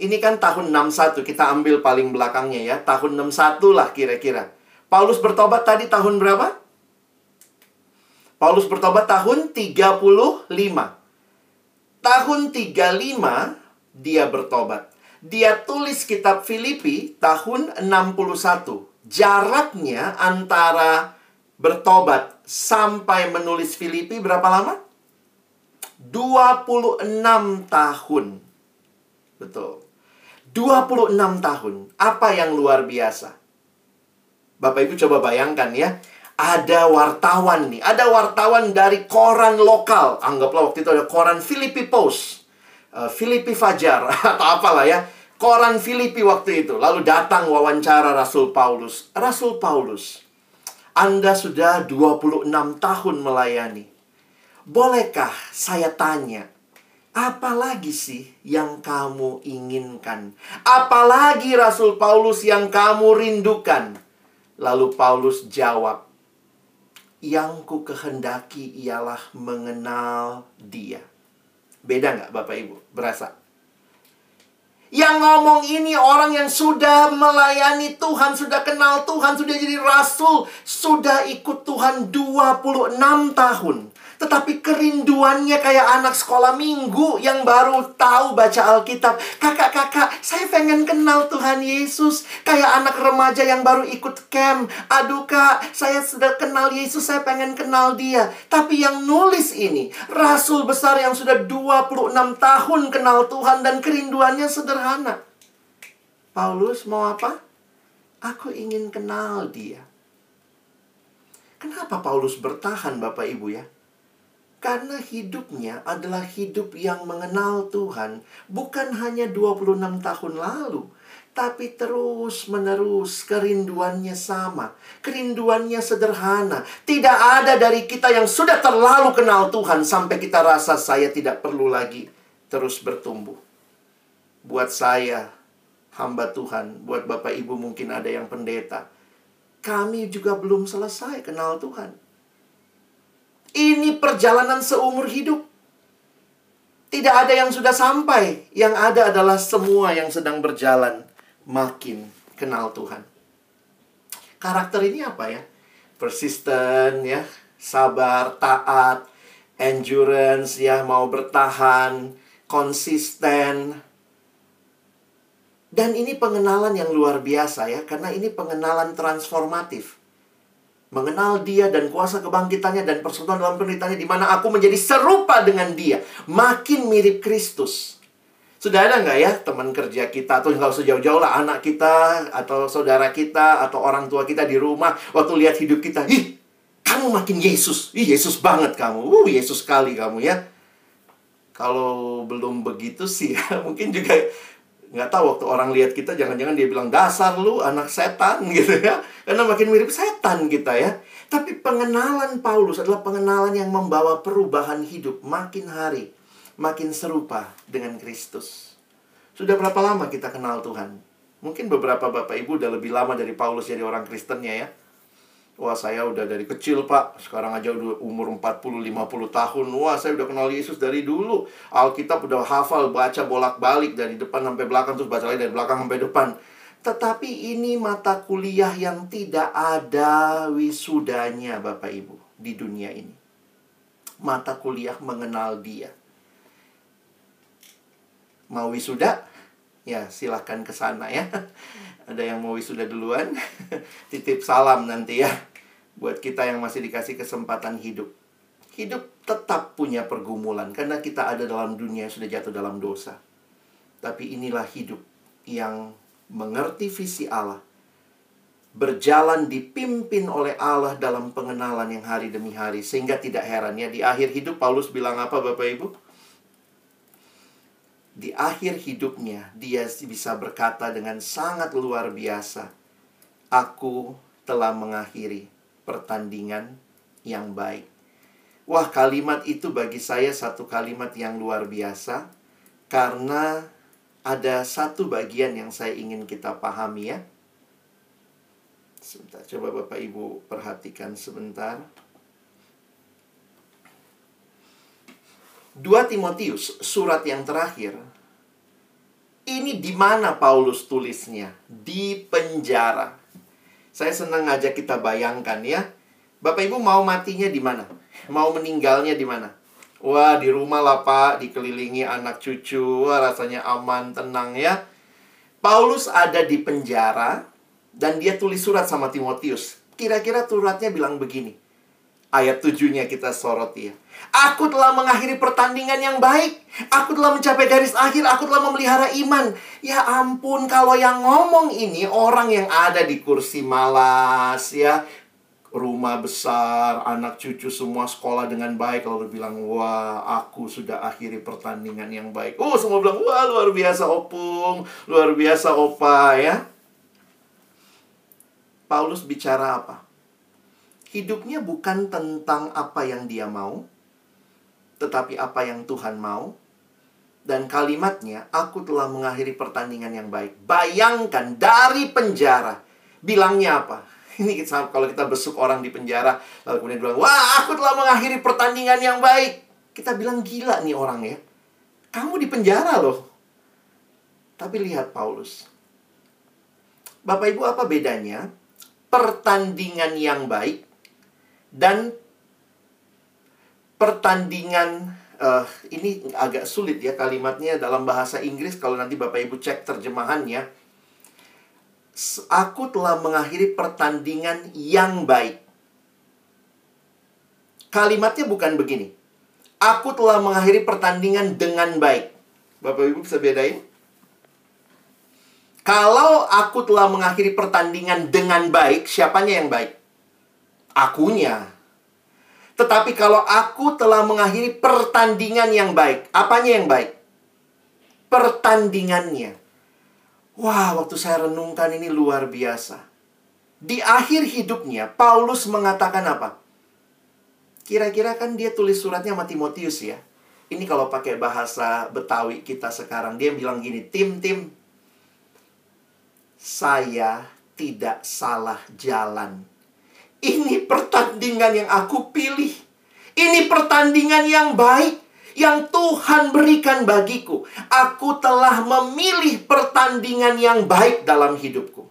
Speaker 2: Ini kan tahun 61, kita ambil paling belakangnya ya. Tahun 61 lah kira-kira. Paulus bertobat tadi tahun berapa? Paulus bertobat tahun 35. Tahun 35 dia bertobat. Dia tulis kitab Filipi tahun 61. Jaraknya antara bertobat sampai menulis Filipi berapa lama? 26 tahun. Betul. 26 tahun. Apa yang luar biasa? Bapak Ibu coba bayangkan ya. Ada wartawan nih, ada wartawan dari koran lokal. Anggaplah waktu itu ada koran Filipi Post. Filipi Fajar atau apalah ya. Koran Filipi waktu itu. Lalu datang wawancara Rasul Paulus. Rasul Paulus, Anda sudah 26 tahun melayani. Bolehkah saya tanya, Apalagi sih yang kamu inginkan? Apalagi Rasul Paulus yang kamu rindukan? Lalu Paulus jawab, Yang ku kehendaki ialah mengenal dia. Beda nggak Bapak Ibu? Berasa? Yang ngomong ini orang yang sudah melayani Tuhan, sudah kenal Tuhan, sudah jadi rasul, sudah ikut Tuhan 26 tahun. Tetapi kerinduannya kayak anak sekolah minggu yang baru tahu baca Alkitab. Kakak-kakak, saya pengen kenal Tuhan Yesus. Kayak anak remaja yang baru ikut camp. Aduh kak, saya sudah kenal Yesus, saya pengen kenal dia. Tapi yang nulis ini, Rasul besar yang sudah 26 tahun kenal Tuhan dan kerinduannya sederhana. Paulus mau apa? Aku ingin kenal dia. Kenapa Paulus bertahan Bapak Ibu ya? Karena hidupnya adalah hidup yang mengenal Tuhan bukan hanya 26 tahun lalu, tapi terus-menerus kerinduannya sama. Kerinduannya sederhana. Tidak ada dari kita yang sudah terlalu kenal Tuhan sampai kita rasa saya tidak perlu lagi terus bertumbuh. Buat saya, hamba Tuhan, buat Bapak Ibu mungkin ada yang pendeta. Kami juga belum selesai kenal Tuhan. Ini perjalanan seumur hidup. Tidak ada yang sudah sampai. Yang ada adalah semua yang sedang berjalan makin kenal Tuhan. Karakter ini apa ya? Persisten ya, sabar, taat, endurance ya, mau bertahan, konsisten. Dan ini pengenalan yang luar biasa ya, karena ini pengenalan transformatif mengenal dia dan kuasa kebangkitannya dan persekutuan dalam penderitaannya di mana aku menjadi serupa dengan dia, makin mirip Kristus. Sudah ada nggak ya teman kerja kita atau nggak usah jauh-jauh lah anak kita atau saudara kita atau orang tua kita di rumah waktu lihat hidup kita, ih kamu makin Yesus, ih Yesus banget kamu, uh Yesus sekali kamu ya. Kalau belum begitu sih ya, mungkin juga nggak tahu waktu orang lihat kita jangan-jangan dia bilang dasar lu anak setan gitu ya. Karena makin mirip setan kita ya. Tapi pengenalan Paulus adalah pengenalan yang membawa perubahan hidup makin hari makin serupa dengan Kristus. Sudah berapa lama kita kenal Tuhan? Mungkin beberapa bapak ibu udah lebih lama dari Paulus jadi orang Kristennya ya Wah saya udah dari kecil pak. Sekarang aja udah umur 40-50 tahun. Wah saya udah kenal Yesus dari dulu. Alkitab udah hafal baca bolak-balik Dari depan sampai belakang Terus baca lagi dari belakang sampai depan. Tetapi ini mata kuliah yang tidak ada wisudanya Bapak Ibu Di dunia ini. Mata kuliah mengenal dia. Mau wisuda? Ya silahkan ke sana ya. Ada yang mau wisuda duluan? Titip salam nanti ya buat kita yang masih dikasih kesempatan hidup. Hidup tetap punya pergumulan karena kita ada dalam dunia yang sudah jatuh dalam dosa. Tapi inilah hidup yang mengerti visi Allah. Berjalan dipimpin oleh Allah dalam pengenalan yang hari demi hari. Sehingga tidak heran ya di akhir hidup Paulus bilang apa Bapak Ibu? Di akhir hidupnya dia bisa berkata dengan sangat luar biasa. Aku telah mengakhiri pertandingan yang baik. Wah, kalimat itu bagi saya satu kalimat yang luar biasa karena ada satu bagian yang saya ingin kita pahami ya. Sebentar, coba Bapak Ibu perhatikan sebentar. 2 Timotius, surat yang terakhir. Ini di mana Paulus tulisnya? Di penjara. Saya senang ngajak kita bayangkan ya. Bapak Ibu mau matinya di mana? Mau meninggalnya di mana? Wah, di rumah lah Pak, dikelilingi anak cucu, wah rasanya aman, tenang ya. Paulus ada di penjara dan dia tulis surat sama Timotius. Kira-kira suratnya bilang begini. Ayat tujuhnya kita soroti ya. Aku telah mengakhiri pertandingan yang baik. Aku telah mencapai garis akhir. Aku telah memelihara iman. Ya ampun, kalau yang ngomong ini orang yang ada di kursi malas ya. Rumah besar, anak cucu semua sekolah dengan baik. Lalu bilang, wah aku sudah akhiri pertandingan yang baik. Oh semua bilang, wah luar biasa opung. Luar biasa opa ya. Paulus bicara apa? Hidupnya bukan tentang apa yang dia mau, tetapi apa yang Tuhan mau. Dan kalimatnya, aku telah mengakhiri pertandingan yang baik. Bayangkan dari penjara. Bilangnya apa? Ini kita, kalau kita besuk orang di penjara, lalu kemudian bilang, wah aku telah mengakhiri pertandingan yang baik. Kita bilang gila nih orang ya. Kamu di penjara loh. Tapi lihat Paulus. Bapak Ibu apa bedanya? Pertandingan yang baik dan pertandingan uh, ini agak sulit ya kalimatnya dalam bahasa Inggris kalau nanti Bapak Ibu cek terjemahannya. Aku telah mengakhiri pertandingan yang baik. Kalimatnya bukan begini. Aku telah mengakhiri pertandingan dengan baik. Bapak Ibu bisa bedain? Kalau aku telah mengakhiri pertandingan dengan baik siapanya yang baik akunya. Tetapi kalau aku telah mengakhiri pertandingan yang baik, apanya yang baik? Pertandingannya. Wah, waktu saya renungkan ini luar biasa. Di akhir hidupnya, Paulus mengatakan apa? Kira-kira kan dia tulis suratnya sama Timotius ya. Ini kalau pakai bahasa Betawi kita sekarang, dia bilang gini, tim-tim, saya tidak salah jalan ini pertandingan yang aku pilih. Ini pertandingan yang baik yang Tuhan berikan bagiku. Aku telah memilih pertandingan yang baik dalam hidupku.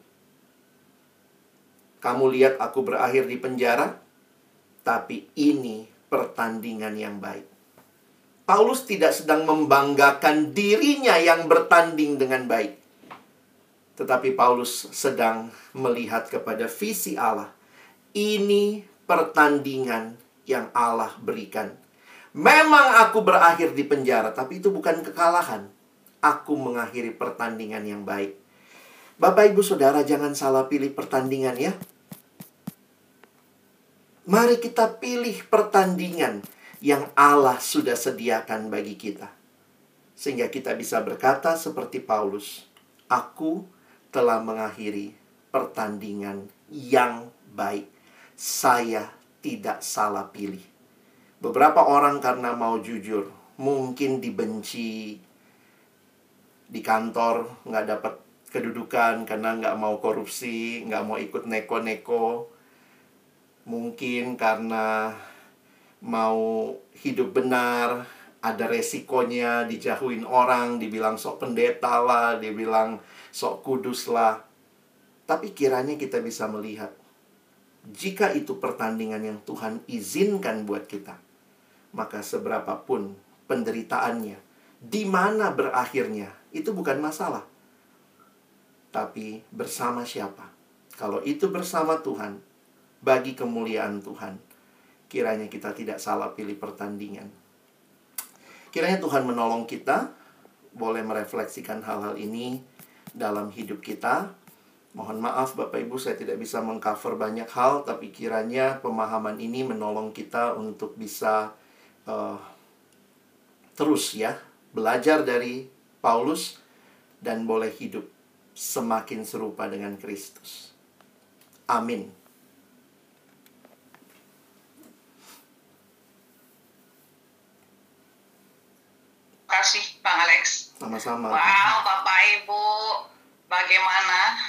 Speaker 2: Kamu lihat aku berakhir di penjara, tapi ini pertandingan yang baik. Paulus tidak sedang membanggakan dirinya yang bertanding dengan baik. Tetapi Paulus sedang melihat kepada visi Allah ini pertandingan yang Allah berikan. Memang aku berakhir di penjara, tapi itu bukan kekalahan. Aku mengakhiri pertandingan yang baik. Bapak, ibu, saudara, jangan salah pilih pertandingan ya. Mari kita pilih pertandingan yang Allah sudah sediakan bagi kita, sehingga kita bisa berkata seperti Paulus: "Aku telah mengakhiri pertandingan yang baik." Saya tidak salah pilih. Beberapa orang karena mau jujur, mungkin dibenci di kantor, nggak dapat kedudukan karena nggak mau korupsi, nggak mau ikut neko-neko. Mungkin karena mau hidup benar, ada resikonya dijauhin orang, dibilang sok pendeta lah, dibilang sok kudus lah. Tapi kiranya kita bisa melihat jika itu pertandingan yang Tuhan izinkan buat kita, maka seberapapun penderitaannya, di mana berakhirnya, itu bukan masalah. Tapi bersama siapa? Kalau itu bersama Tuhan, bagi kemuliaan Tuhan, kiranya kita tidak salah pilih pertandingan. Kiranya Tuhan menolong kita, boleh merefleksikan hal-hal ini dalam hidup kita, Mohon maaf Bapak Ibu saya tidak bisa mengcover banyak hal tapi kiranya pemahaman ini menolong kita untuk bisa uh, terus ya belajar dari Paulus dan boleh hidup semakin serupa dengan Kristus. Amin.
Speaker 3: kasih Bang Alex.
Speaker 2: Sama-sama.
Speaker 3: Wow, Bapak Ibu, bagaimana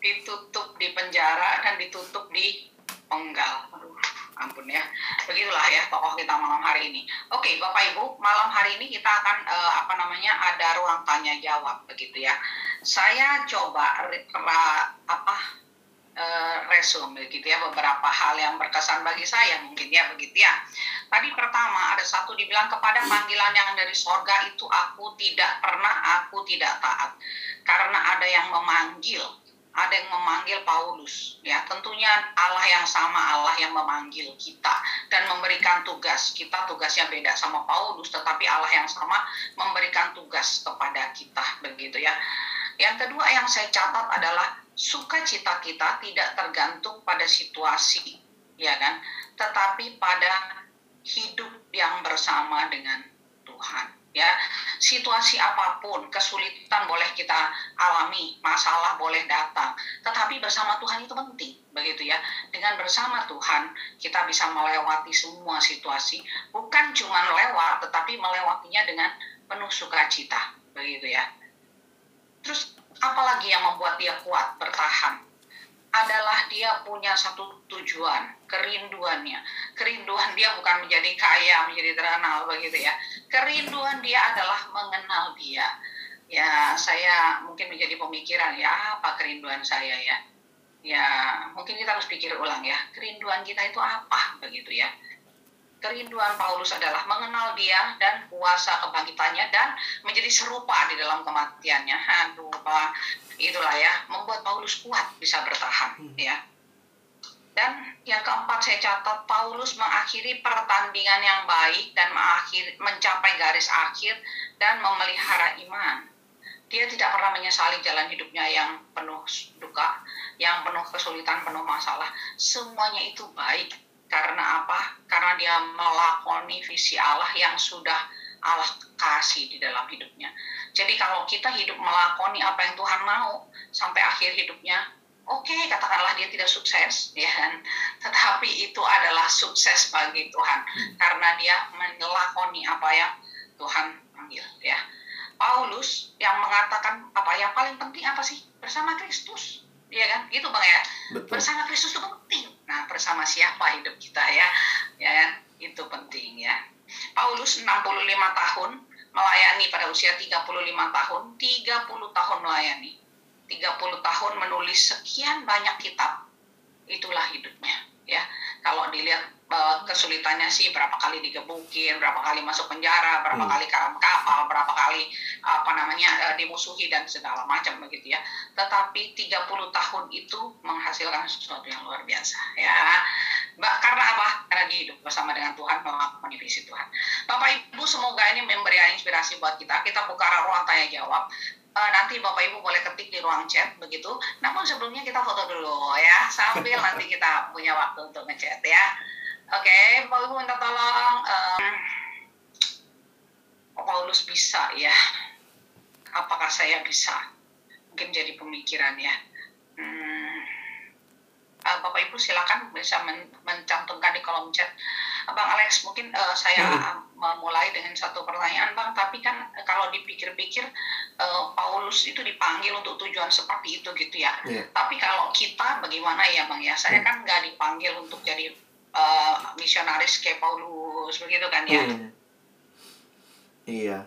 Speaker 3: ditutup di penjara dan ditutup di penggal. Aduh, ampun ya. Begitulah ya tokoh kita malam hari ini. Oke, Bapak Ibu, malam hari ini kita akan uh, apa namanya ada ruang tanya jawab begitu ya. Saya coba apa uh, resume begitu ya beberapa hal yang berkesan bagi saya mungkin ya begitu ya. Tadi pertama ada satu dibilang kepada panggilan yang dari sorga itu aku tidak pernah aku tidak taat karena ada yang memanggil ada yang memanggil Paulus ya. Tentunya Allah yang sama Allah yang memanggil kita dan memberikan tugas. Kita tugasnya beda sama Paulus tetapi Allah yang sama memberikan tugas kepada kita begitu ya. Yang kedua yang saya catat adalah sukacita kita tidak tergantung pada situasi ya kan tetapi pada hidup yang bersama dengan Tuhan ya situasi apa pun kesulitan boleh kita alami masalah boleh datang. Tetapi bersama Tuhan itu penting begitu ya. Dengan bersama Tuhan kita bisa melewati semua situasi. Bukan cuma lewat tetapi melewatinya dengan penuh sukacita begitu ya. Terus apalagi yang membuat dia kuat bertahan? Adalah dia punya satu tujuan, kerinduannya. Kerinduan dia bukan menjadi kaya, menjadi terkenal begitu ya. Kerinduan dia adalah mengenal dia. Ya, saya mungkin menjadi pemikiran ya, apa kerinduan saya ya? Ya, mungkin kita harus pikir ulang ya. Kerinduan kita itu apa begitu ya? kerinduan Paulus adalah mengenal dia dan kuasa kebangkitannya dan menjadi serupa di dalam kematiannya. Aduh, Pak, itulah ya, membuat Paulus kuat bisa bertahan hmm. ya. Dan yang keempat saya catat Paulus mengakhiri pertandingan yang baik dan mengakhiri, mencapai garis akhir dan memelihara iman. Dia tidak pernah menyesali jalan hidupnya yang penuh duka, yang penuh kesulitan, penuh masalah. Semuanya itu baik karena apa? Karena dia melakoni visi Allah yang sudah Allah kasih di dalam hidupnya. Jadi kalau kita hidup melakoni apa yang Tuhan mau sampai akhir hidupnya, oke okay, katakanlah dia tidak sukses, ya kan? Tetapi itu adalah sukses bagi Tuhan karena dia melakoni apa yang Tuhan panggil, ya. Paulus yang mengatakan apa yang paling penting apa sih bersama Kristus, ya kan? Gitu bang ya. Betul. Bersama Kristus itu penting Nah, bersama siapa hidup kita ya? Ya kan? Itu penting ya. Paulus 65 tahun melayani pada usia 35 tahun, 30 tahun melayani. 30 tahun menulis sekian banyak kitab. Itulah hidupnya ya. Kalau dilihat uh, kesulitannya sih berapa kali digebukin, berapa kali masuk penjara, berapa hmm. kali karam kapal, berapa kali apa namanya uh, dimusuhi dan segala macam begitu ya. Tetapi 30 tahun itu menghasilkan sesuatu yang luar biasa ya. Mbak, karena apa? Karena dia hidup bersama dengan Tuhan melakukan visi Tuhan. Bapak Ibu semoga ini memberi inspirasi buat kita. Kita buka ruang tanya jawab uh, nanti Bapak Ibu boleh ketik di ruang chat begitu. Namun sebelumnya kita foto dulu ya, sambil nanti kita punya waktu untuk ngechat ya. Oke, okay, Bapak Ibu minta tolong. Um, Paulus bisa ya? Apakah saya bisa? Mungkin jadi pemikiran ya. Hmm, uh, Bapak Ibu silakan bisa men mencantumkan di kolom chat. Bang Alex, mungkin uh, saya hmm. memulai dengan satu pertanyaan, Bang. Tapi kan kalau dipikir-pikir, uh, Paulus itu dipanggil untuk tujuan seperti itu gitu ya. Yeah. Tapi kalau kita bagaimana ya, Bang ya? Saya hmm. kan nggak dipanggil untuk jadi uh, misionaris kayak Paulus begitu kan ya. Hmm.
Speaker 2: Iya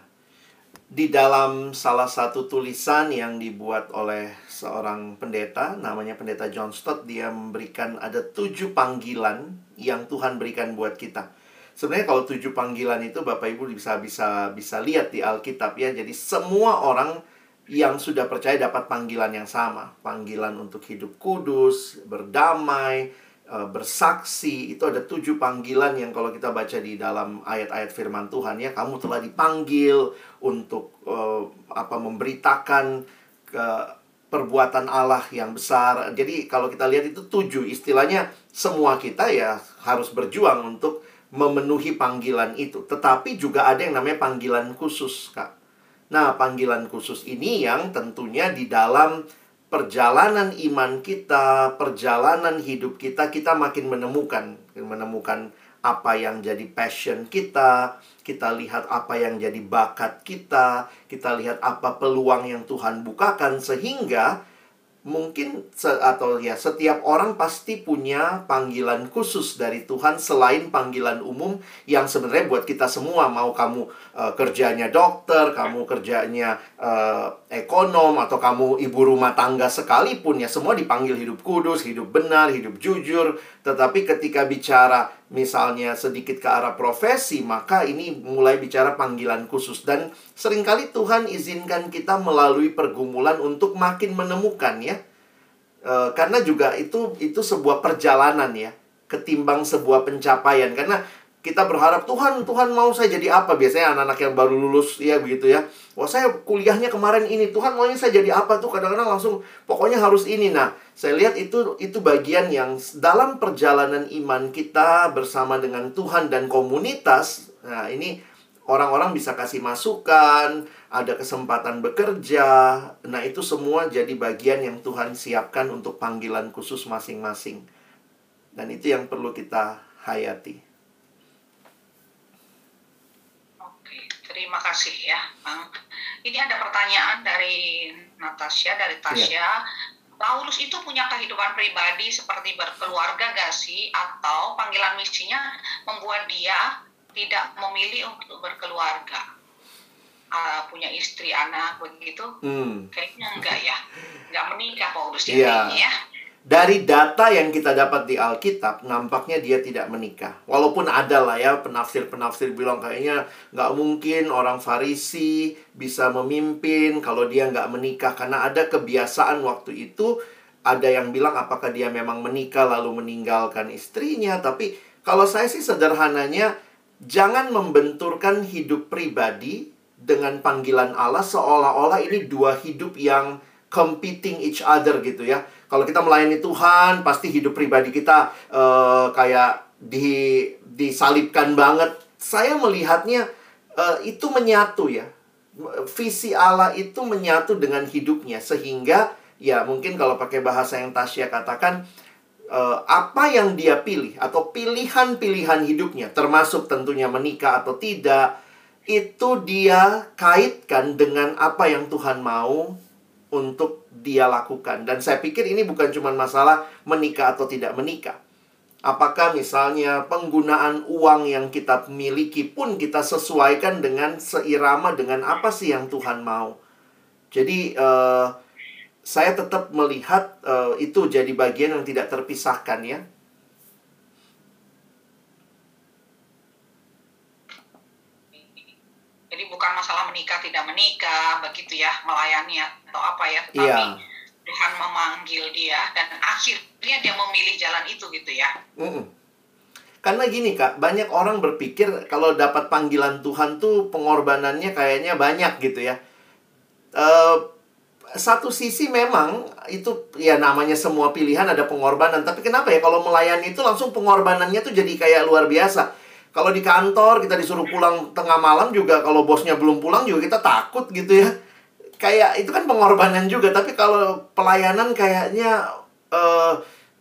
Speaker 2: di dalam salah satu tulisan yang dibuat oleh seorang pendeta, namanya pendeta John Stott, dia memberikan ada tujuh panggilan yang Tuhan berikan buat kita. Sebenarnya kalau tujuh panggilan itu Bapak Ibu bisa bisa bisa lihat di Alkitab ya. Jadi semua orang yang sudah percaya dapat panggilan yang sama, panggilan untuk hidup kudus, berdamai, Eh, bersaksi itu ada tujuh panggilan yang kalau kita baca di dalam ayat-ayat firman Tuhan ya kamu telah dipanggil untuk uh, apa memberitakan ke perbuatan Allah yang besar. Jadi kalau kita lihat itu tujuh istilahnya semua kita ya harus berjuang untuk memenuhi panggilan itu. Tetapi juga ada yang namanya panggilan khusus kak. Nah panggilan khusus ini yang tentunya di dalam perjalanan iman kita, perjalanan hidup kita, kita makin menemukan menemukan apa yang jadi passion kita, kita lihat apa yang jadi bakat kita, kita lihat apa peluang yang Tuhan bukakan sehingga mungkin atau ya setiap orang pasti punya panggilan khusus dari Tuhan selain panggilan umum yang sebenarnya buat kita semua. Mau kamu uh, kerjanya dokter, kamu kerjanya uh, ekonom atau kamu ibu rumah tangga sekalipun ya semua dipanggil hidup kudus, hidup benar, hidup jujur. Tetapi ketika bicara misalnya sedikit ke arah profesi, maka ini mulai bicara panggilan khusus. Dan sering kali Tuhan izinkan kita melalui pergumulan untuk makin menemukan ya. Uh, karena juga itu itu sebuah perjalanan ya. Ketimbang sebuah pencapaian. Karena kita berharap Tuhan Tuhan mau saya jadi apa biasanya anak-anak yang baru lulus ya begitu ya wah saya kuliahnya kemarin ini Tuhan maunya saya jadi apa tuh kadang-kadang langsung pokoknya harus ini nah saya lihat itu itu bagian yang dalam perjalanan iman kita bersama dengan Tuhan dan komunitas nah ini orang-orang bisa kasih masukan, ada kesempatan bekerja. Nah, itu semua jadi bagian yang Tuhan siapkan untuk panggilan khusus masing-masing. Dan itu yang perlu kita hayati.
Speaker 3: Oke, terima kasih ya, Bang. Ini ada pertanyaan dari Natasha, dari Tasya. Ya. Paulus itu punya kehidupan pribadi seperti berkeluarga gak sih? Atau panggilan misinya membuat dia tidak memilih untuk berkeluarga uh, punya istri anak begitu hmm. kayaknya enggak ya enggak menikah Paulus
Speaker 2: yeah. ya dari data yang kita dapat di Alkitab, nampaknya dia tidak menikah. Walaupun ada lah ya penafsir-penafsir bilang kayaknya nggak mungkin orang Farisi bisa memimpin kalau dia nggak menikah. Karena ada kebiasaan waktu itu, ada yang bilang apakah dia memang menikah lalu meninggalkan istrinya. Tapi kalau saya sih sederhananya, jangan membenturkan hidup pribadi dengan panggilan Allah seolah-olah ini dua hidup yang competing each other gitu ya. Kalau kita melayani Tuhan, pasti hidup pribadi kita uh, kayak di disalibkan banget. Saya melihatnya uh, itu menyatu ya. Visi Allah itu menyatu dengan hidupnya sehingga ya mungkin kalau pakai bahasa yang Tasya katakan uh, apa yang dia pilih atau pilihan-pilihan hidupnya, termasuk tentunya menikah atau tidak, itu dia kaitkan dengan apa yang Tuhan mau untuk dia lakukan. Dan saya pikir ini bukan cuma masalah menikah atau tidak menikah. Apakah misalnya penggunaan uang yang kita miliki pun kita sesuaikan dengan seirama dengan apa sih yang Tuhan mau. Jadi uh, saya tetap melihat uh, itu jadi bagian yang tidak terpisahkan ya.
Speaker 3: Jadi bukan masalah menikah tidak menikah begitu ya melayani atau apa ya, tetapi yeah. Tuhan memanggil dia dan akhirnya dia memilih jalan itu gitu ya. Mm -mm.
Speaker 2: Karena gini kak, banyak orang berpikir kalau dapat panggilan Tuhan tuh pengorbanannya kayaknya banyak gitu ya. Uh, satu sisi memang itu ya namanya semua pilihan ada pengorbanan tapi kenapa ya kalau melayani itu langsung pengorbanannya tuh jadi kayak luar biasa kalau di kantor kita disuruh pulang tengah malam juga kalau bosnya belum pulang juga kita takut gitu ya kayak itu kan pengorbanan juga tapi kalau pelayanan kayaknya uh,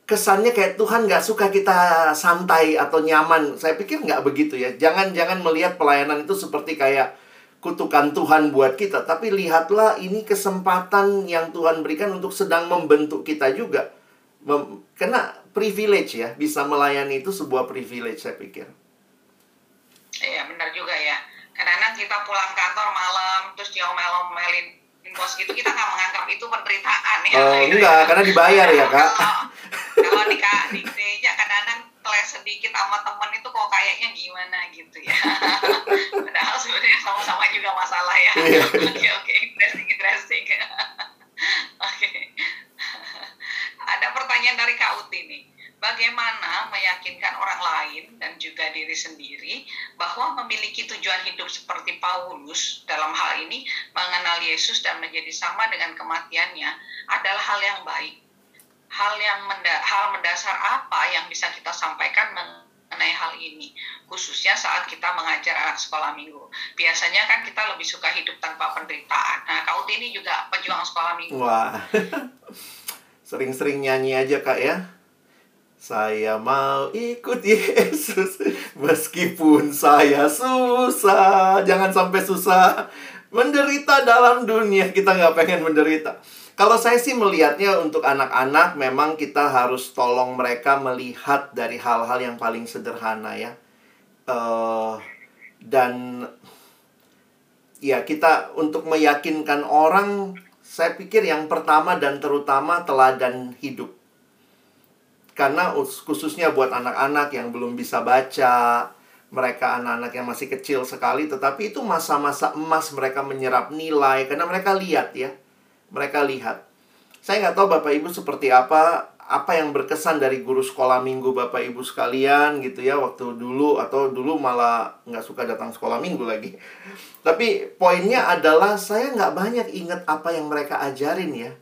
Speaker 2: kesannya kayak Tuhan nggak suka kita santai atau nyaman saya pikir nggak begitu ya jangan jangan melihat pelayanan itu seperti kayak kutukan Tuhan buat kita, tapi lihatlah ini kesempatan yang Tuhan berikan untuk sedang membentuk kita juga. Mem karena privilege ya, bisa melayani itu sebuah privilege saya pikir.
Speaker 3: Iya, benar juga ya. Kadang-kadang kita pulang kantor malam, terus diomel-omelin bos gitu, kita nggak menganggap itu penderitaan ya.
Speaker 2: Uh, enggak, karena dibayar ya, Kak.
Speaker 3: Kalau, di, di gereja kadang-kadang kelas sedikit sama temen itu kok kayaknya gimana gitu ya padahal sebenarnya sama-sama juga masalah ya iya. oke oke interesting interesting oke ada pertanyaan dari Kak Uti nih bagaimana meyakinkan orang lain dan juga diri sendiri bahwa memiliki tujuan hidup seperti Paulus dalam hal ini mengenal Yesus dan menjadi sama dengan kematiannya adalah hal yang baik. Hal yang menda hal mendasar apa yang bisa kita sampaikan mengenai hal ini? Khususnya saat kita mengajar anak sekolah minggu. Biasanya kan kita lebih suka hidup tanpa penderitaan. Nah kau ini juga pejuang sekolah minggu.
Speaker 2: Wah. Sering-sering nyanyi aja kak ya Saya mau ikut Yesus meskipun saya susah. Jangan sampai susah. Menderita dalam dunia, kita nggak pengen menderita. Kalau saya sih melihatnya untuk anak-anak memang kita harus tolong mereka melihat dari hal-hal yang paling sederhana ya. Uh, dan ya kita untuk meyakinkan orang saya pikir yang pertama dan terutama teladan hidup. Karena khususnya buat anak-anak yang belum bisa baca, mereka anak-anak yang masih kecil sekali, tetapi itu masa-masa emas mereka menyerap nilai karena mereka lihat ya, mereka lihat. Saya nggak tahu bapak ibu seperti apa, apa yang berkesan dari guru sekolah minggu bapak ibu sekalian gitu ya waktu dulu atau dulu malah nggak suka datang sekolah minggu lagi. Tapi poinnya adalah saya nggak banyak ingat apa yang mereka ajarin ya.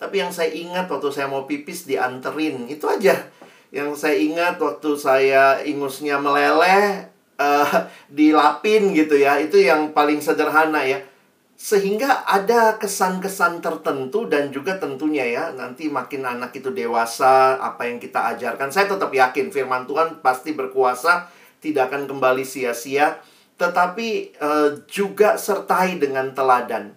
Speaker 2: Tapi yang saya ingat waktu saya mau pipis dianterin, itu aja. Yang saya ingat waktu saya ingusnya meleleh, uh, dilapin gitu ya. Itu yang paling sederhana ya. Sehingga ada kesan-kesan tertentu dan juga tentunya ya, nanti makin anak itu dewasa, apa yang kita ajarkan. Saya tetap yakin firman Tuhan pasti berkuasa, tidak akan kembali sia-sia. Tetapi uh, juga sertai dengan teladan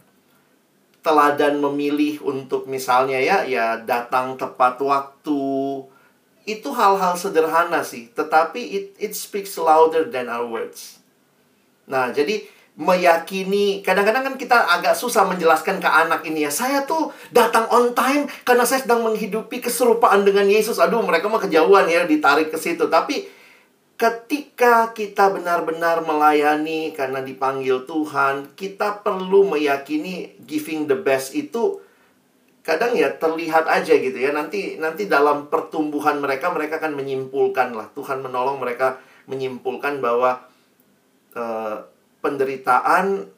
Speaker 2: teladan memilih untuk misalnya ya ya datang tepat waktu. Itu hal-hal sederhana sih tetapi it it speaks louder than our words. Nah jadi meyakini kadang-kadang kan kita agak susah menjelaskan ke anak ini ya saya tuh datang on time karena saya sedang menghidupi keserupaan dengan Yesus. Aduh mereka mah kejauhan ya ditarik ke situ. Tapi ketika kita benar-benar melayani karena dipanggil Tuhan, kita perlu meyakini giving the best itu kadang ya terlihat aja gitu ya. Nanti nanti dalam pertumbuhan mereka mereka akan menyimpulkan lah. Tuhan menolong mereka menyimpulkan bahwa uh, penderitaan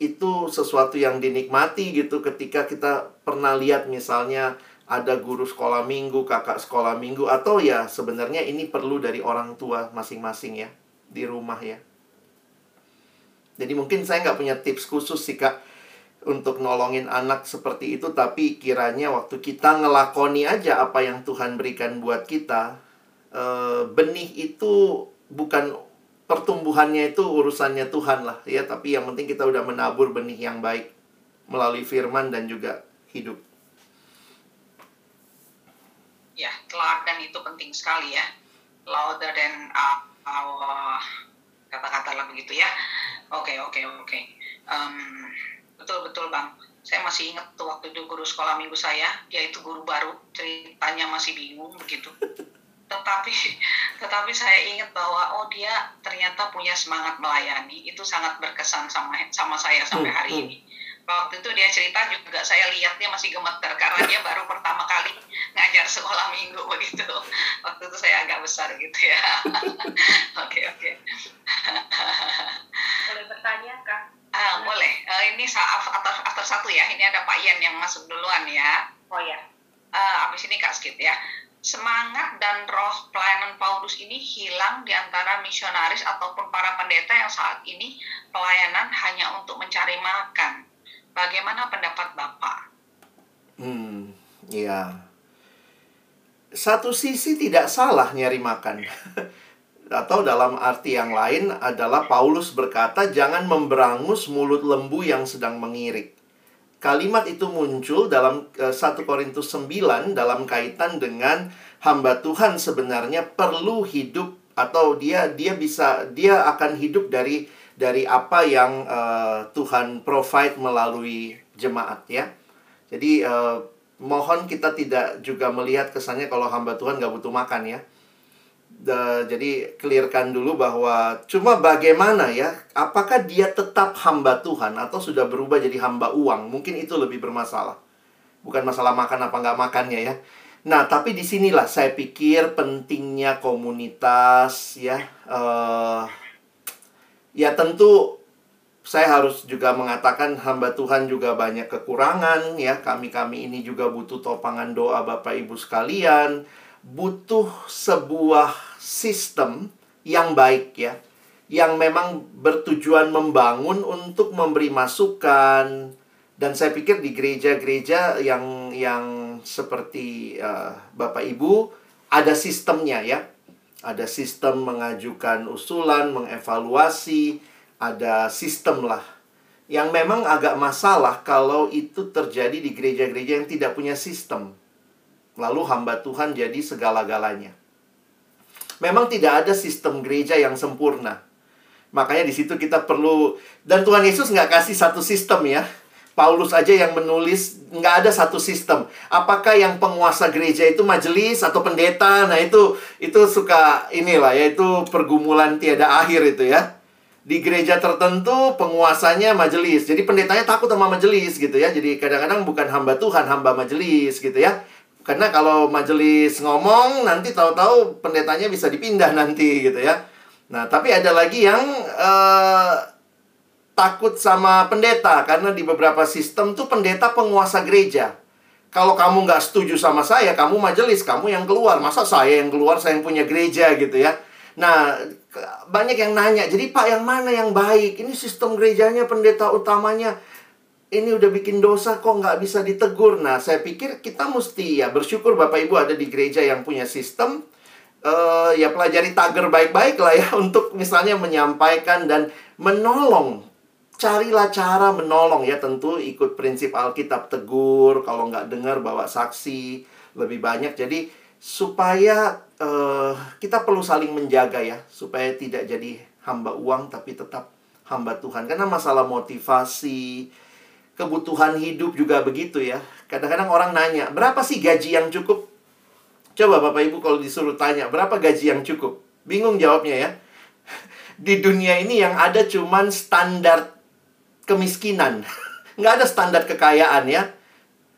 Speaker 2: itu sesuatu yang dinikmati gitu ketika kita pernah lihat misalnya ada guru sekolah minggu, kakak sekolah minggu, atau ya sebenarnya ini perlu dari orang tua masing-masing ya, di rumah ya. Jadi mungkin saya nggak punya tips khusus sih kak untuk nolongin anak seperti itu, tapi kiranya waktu kita ngelakoni aja apa yang Tuhan berikan buat kita, e, benih itu bukan pertumbuhannya itu urusannya Tuhan lah ya, tapi yang penting kita udah menabur benih yang baik melalui firman dan juga hidup
Speaker 3: ya teladan itu penting sekali ya. Louder than uh, uh, kata-kata lah begitu ya. Oke okay, oke okay, oke. Okay. um, betul betul bang. Saya masih ingat tuh waktu itu guru sekolah minggu saya dia itu guru baru ceritanya masih bingung begitu. Tetapi tetapi saya ingat bahwa oh dia ternyata punya semangat melayani itu sangat berkesan sama sama saya sampai hari hmm, hmm. ini waktu itu dia cerita juga saya lihat dia masih gemeter karena dia baru pertama kali ngajar sekolah minggu begitu waktu itu saya agak besar gitu ya. Oke oke.
Speaker 4: Boleh bertanya kak?
Speaker 3: Uh, boleh. Uh, ini atas atas satu ya. Ini ada Pak Ian yang masuk duluan ya.
Speaker 4: Oh ya
Speaker 3: uh, abis ini kak skip ya. Semangat dan roh pelayanan Paulus ini hilang di antara misionaris ataupun para pendeta yang saat ini pelayanan hanya untuk mencari makan Bagaimana pendapat Bapak?
Speaker 2: Hmm, ya. Satu sisi tidak salah nyari makan. Atau dalam arti yang lain adalah Paulus berkata, jangan memberangus mulut lembu yang sedang mengirik. Kalimat itu muncul dalam 1 eh, Korintus 9 dalam kaitan dengan hamba Tuhan sebenarnya perlu hidup atau dia dia bisa dia akan hidup dari dari apa yang uh, Tuhan provide melalui jemaat ya. Jadi uh, mohon kita tidak juga melihat kesannya kalau hamba Tuhan nggak butuh makan ya. The, jadi clearkan dulu bahwa cuma bagaimana ya, apakah dia tetap hamba Tuhan atau sudah berubah jadi hamba uang? Mungkin itu lebih bermasalah. Bukan masalah makan apa nggak makannya ya. Nah, tapi di sinilah saya pikir pentingnya komunitas ya. Uh, Ya tentu saya harus juga mengatakan hamba Tuhan juga banyak kekurangan ya. Kami-kami ini juga butuh topangan doa Bapak Ibu sekalian. Butuh sebuah sistem yang baik ya. Yang memang bertujuan membangun untuk memberi masukan. Dan saya pikir di gereja-gereja yang yang seperti uh, Bapak Ibu ada sistemnya ya. Ada sistem mengajukan usulan, mengevaluasi, ada sistem lah. Yang memang agak masalah kalau itu terjadi di gereja-gereja yang tidak punya sistem. Lalu hamba Tuhan jadi segala-galanya. Memang tidak ada sistem gereja yang sempurna. Makanya di situ kita perlu dan Tuhan Yesus nggak kasih satu sistem ya. Paulus aja yang menulis nggak ada satu sistem. Apakah yang penguasa gereja itu majelis atau pendeta? Nah itu itu suka inilah ya itu pergumulan tiada akhir itu ya. Di gereja tertentu penguasanya majelis. Jadi pendetanya takut sama majelis gitu ya. Jadi kadang-kadang bukan hamba Tuhan, hamba majelis gitu ya. Karena kalau majelis ngomong nanti tahu-tahu pendetanya bisa dipindah nanti gitu ya. Nah, tapi ada lagi yang uh, takut sama pendeta karena di beberapa sistem tuh pendeta penguasa gereja. Kalau kamu nggak setuju sama saya, kamu majelis, kamu yang keluar. Masa saya yang keluar, saya yang punya gereja gitu ya. Nah, banyak yang nanya, jadi Pak yang mana yang baik? Ini sistem gerejanya, pendeta utamanya. Ini udah bikin dosa kok nggak bisa ditegur. Nah, saya pikir kita mesti ya bersyukur Bapak Ibu ada di gereja yang punya sistem. Uh, ya pelajari tagar baik-baik lah ya untuk misalnya menyampaikan dan menolong carilah cara menolong ya. Tentu ikut prinsip Alkitab tegur kalau nggak dengar bawa saksi lebih banyak. Jadi supaya uh, kita perlu saling menjaga ya supaya tidak jadi hamba uang tapi tetap hamba Tuhan. Karena masalah motivasi kebutuhan hidup juga begitu ya. Kadang-kadang orang nanya berapa sih gaji yang cukup? Coba bapak ibu kalau disuruh tanya berapa gaji yang cukup? Bingung jawabnya ya. Di dunia ini yang ada cuman standar kemiskinan. Nggak ada standar kekayaan ya.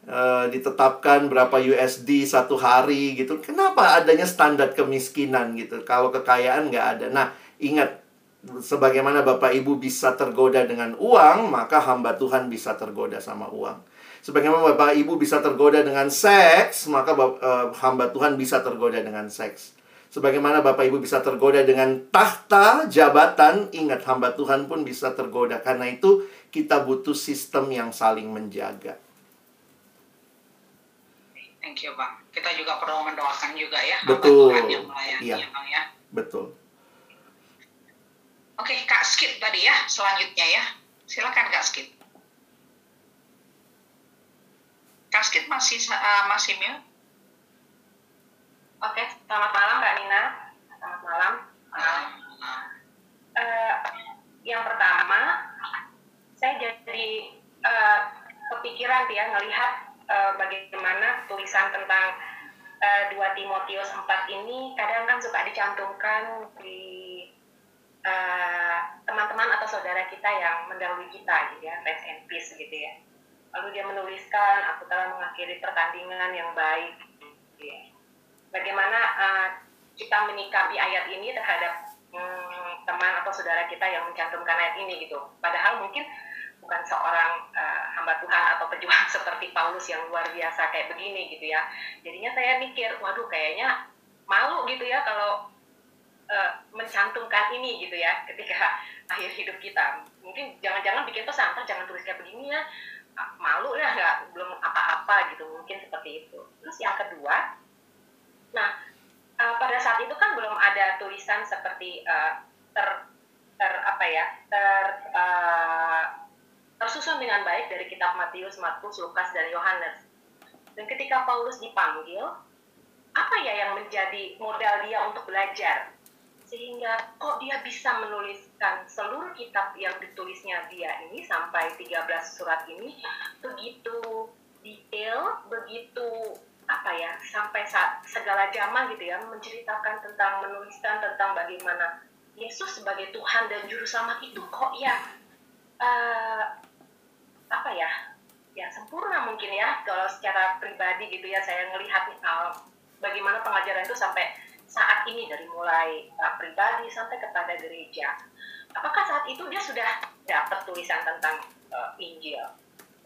Speaker 2: E, ditetapkan berapa USD satu hari gitu. Kenapa adanya standar kemiskinan gitu? Kalau kekayaan nggak ada. Nah, ingat sebagaimana Bapak Ibu bisa tergoda dengan uang, maka hamba Tuhan bisa tergoda sama uang. Sebagaimana Bapak Ibu bisa tergoda dengan seks, maka uh, hamba Tuhan bisa tergoda dengan seks. Sebagaimana Bapak Ibu bisa tergoda dengan tahta, jabatan, ingat hamba Tuhan pun bisa tergoda. Karena itu kita butuh sistem yang saling menjaga.
Speaker 3: Thank you, Bang. Kita juga perlu mendoakan juga ya.
Speaker 2: Betul.
Speaker 3: Yang melayani,
Speaker 2: iya.
Speaker 3: ya, Bang ya.
Speaker 2: Betul.
Speaker 3: Oke, Kak Skit tadi ya, selanjutnya ya. Silakan Kak Skit. Kak Skit masih uh, masih mute?
Speaker 4: Oke, selamat malam Mbak Nina. Selamat malam. Uh, yang pertama, saya jadi uh, kepikiran ya ngelihat uh, bagaimana tulisan tentang uh, 2 Timotius 4 ini kadang kan suka dicantumkan di teman-teman uh, atau saudara kita yang mendahului kita gitu ya, rest and peace gitu ya. Lalu dia menuliskan, aku telah mengakhiri pertandingan yang baik. Gitu ya. Bagaimana uh, kita menyikapi ayat ini terhadap hmm, teman atau saudara kita yang mencantumkan ayat ini gitu. Padahal mungkin bukan seorang uh, hamba Tuhan atau pejuang seperti Paulus yang luar biasa kayak begini gitu ya. Jadinya saya mikir, waduh kayaknya malu gitu ya kalau uh, mencantumkan ini gitu ya ketika akhir hidup kita. Mungkin jangan-jangan bikin pesan, jangan tulis kayak begini ya, malu ya nggak belum apa-apa gitu mungkin seperti itu. Terus yang kedua, nah uh, pada saat itu kan belum ada tulisan seperti uh, ter ter apa ya ter uh, tersusun dengan baik dari kitab Matius, Markus, Lukas, dan Yohanes. Dan ketika Paulus dipanggil, apa ya yang menjadi modal dia untuk belajar? Sehingga kok dia bisa menuliskan seluruh kitab yang ditulisnya dia ini sampai 13 surat ini begitu detail, begitu apa ya sampai saat segala zaman gitu ya menceritakan tentang menuliskan tentang bagaimana Yesus sebagai Tuhan dan juru selamat itu kok ya uh, apa ya ya sempurna mungkin ya kalau secara pribadi gitu ya saya melihat uh, bagaimana pengajaran itu sampai saat ini dari mulai uh, pribadi sampai kepada gereja. Apakah saat itu dia sudah dapat tulisan tentang uh, Injil?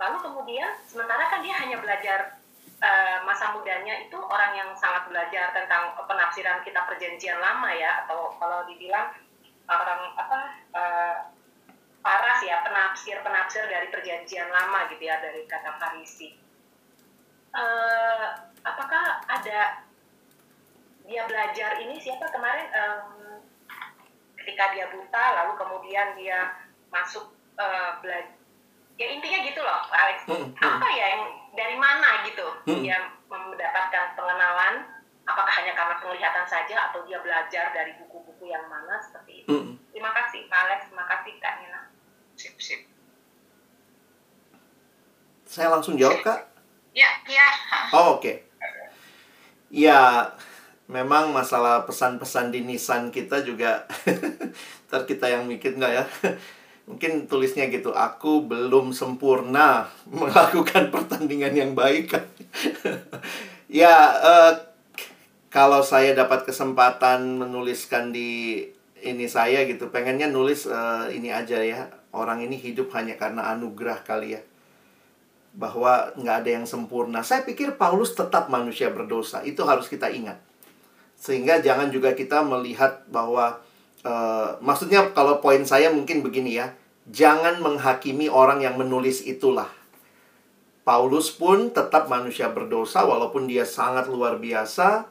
Speaker 4: Lalu kemudian sementara kan dia hanya belajar uh, masa mudanya itu orang yang sangat belajar tentang penafsiran kitab perjanjian lama ya atau kalau dibilang orang apa uh, paras ya penafsir penafsir dari perjanjian lama gitu ya dari kata farisi. Uh, apakah ada dia belajar ini siapa kemarin? Um, ketika dia buta lalu kemudian dia masuk uh, belajar ya intinya gitu loh Alex. Hmm, hmm. apa ya yang dari mana gitu hmm. dia mendapatkan pengenalan? Apakah hanya karena penglihatan saja atau dia belajar dari buku-buku yang mana seperti itu? Hmm. terima kasih Pak Alex. Terima kasih Kak Nina
Speaker 3: sip sip.
Speaker 2: Saya langsung jawab Kak?
Speaker 3: Ya ya.
Speaker 2: Oh oke. Okay. ya memang masalah pesan-pesan di Nissan kita juga ntar kita yang mikir nggak ya? Mungkin tulisnya gitu aku belum sempurna melakukan pertandingan yang baik. Ya uh, kalau saya dapat kesempatan menuliskan di ini saya gitu pengennya nulis uh, ini aja ya orang ini hidup hanya karena anugerah kali ya. Bahwa nggak ada yang sempurna. Saya pikir Paulus tetap manusia berdosa. Itu harus kita ingat. Sehingga jangan juga kita melihat bahwa Uh, maksudnya kalau poin saya mungkin begini ya, jangan menghakimi orang yang menulis itulah. Paulus pun tetap manusia berdosa walaupun dia sangat luar biasa,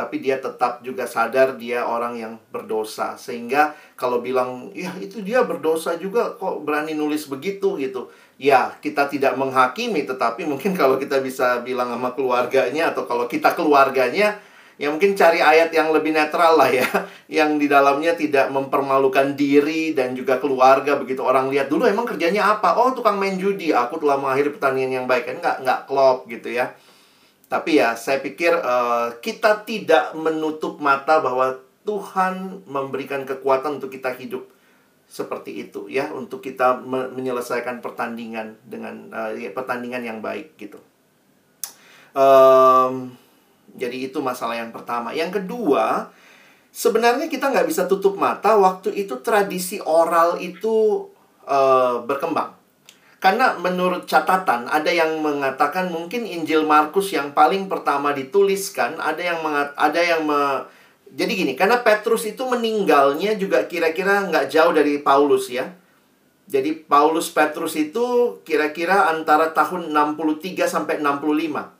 Speaker 2: tapi dia tetap juga sadar dia orang yang berdosa. Sehingga kalau bilang, ya itu dia berdosa juga kok berani nulis begitu? gitu. Ya, kita tidak menghakimi, tetapi mungkin kalau kita bisa bilang sama keluarganya atau kalau kita keluarganya, ya mungkin cari ayat yang lebih netral lah ya. Yang di dalamnya tidak mempermalukan diri dan juga keluarga begitu. Orang lihat dulu emang kerjanya apa? Oh tukang main judi. Aku telah mengakhiri pertandingan yang baik. Kan nggak nggak klop gitu ya tapi ya saya pikir uh, kita tidak menutup mata bahwa Tuhan memberikan kekuatan untuk kita hidup seperti itu ya untuk kita me menyelesaikan pertandingan dengan uh, pertandingan yang baik gitu um, jadi itu masalah yang pertama. Yang kedua, sebenarnya kita nggak bisa tutup mata waktu itu tradisi oral itu uh, berkembang. Karena menurut catatan ada yang mengatakan mungkin Injil Markus yang paling pertama dituliskan, ada yang mengat, ada yang me, jadi gini, karena Petrus itu meninggalnya juga kira-kira nggak jauh dari Paulus ya. Jadi Paulus Petrus itu kira-kira antara tahun 63 sampai 65.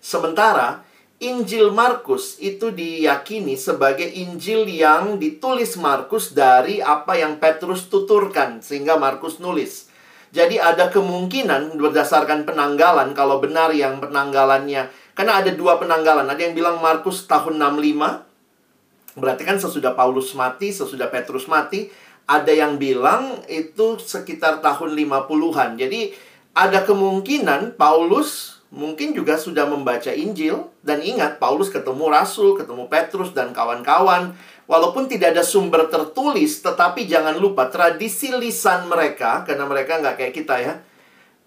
Speaker 2: Sementara Injil Markus itu diyakini sebagai Injil yang ditulis Markus dari apa yang Petrus tuturkan sehingga Markus nulis. Jadi ada kemungkinan berdasarkan penanggalan kalau benar yang penanggalannya karena ada dua penanggalan. Ada yang bilang Markus tahun 65 berarti kan sesudah Paulus mati, sesudah Petrus mati. Ada yang bilang itu sekitar tahun 50-an. Jadi ada kemungkinan Paulus mungkin juga sudah membaca Injil dan ingat Paulus ketemu rasul, ketemu Petrus dan kawan-kawan. Walaupun tidak ada sumber tertulis, tetapi jangan lupa tradisi lisan mereka karena mereka nggak kayak kita ya.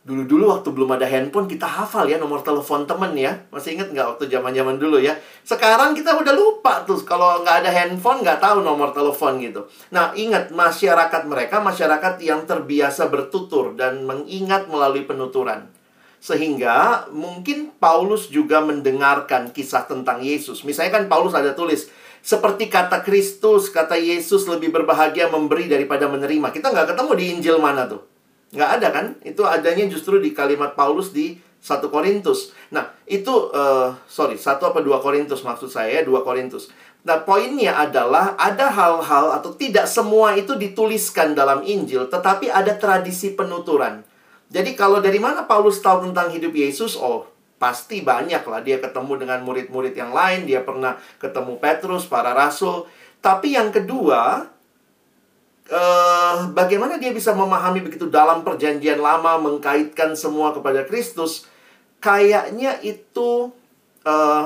Speaker 2: Dulu-dulu waktu belum ada handphone kita hafal ya nomor telepon temen ya. Masih ingat nggak waktu zaman-zaman dulu ya? Sekarang kita udah lupa tuh kalau nggak ada handphone nggak tahu nomor telepon gitu. Nah ingat masyarakat mereka masyarakat yang terbiasa bertutur dan mengingat melalui penuturan. Sehingga mungkin Paulus juga mendengarkan kisah tentang Yesus. Misalnya kan Paulus ada tulis, seperti kata Kristus, kata Yesus lebih berbahagia memberi daripada menerima. Kita nggak ketemu di Injil mana tuh. Nggak ada kan? Itu adanya justru di kalimat Paulus di 1 Korintus. Nah, itu, uh, sorry, satu apa dua Korintus maksud saya, dua Korintus. Nah, poinnya adalah ada hal-hal atau tidak semua itu dituliskan dalam Injil, tetapi ada tradisi penuturan. Jadi kalau dari mana Paulus tahu tentang hidup Yesus? Oh, pasti banyak lah. Dia ketemu dengan murid-murid yang lain, dia pernah ketemu Petrus, para rasul. Tapi yang kedua, eh, bagaimana dia bisa memahami begitu dalam perjanjian lama, mengkaitkan semua kepada Kristus? Kayaknya itu eh,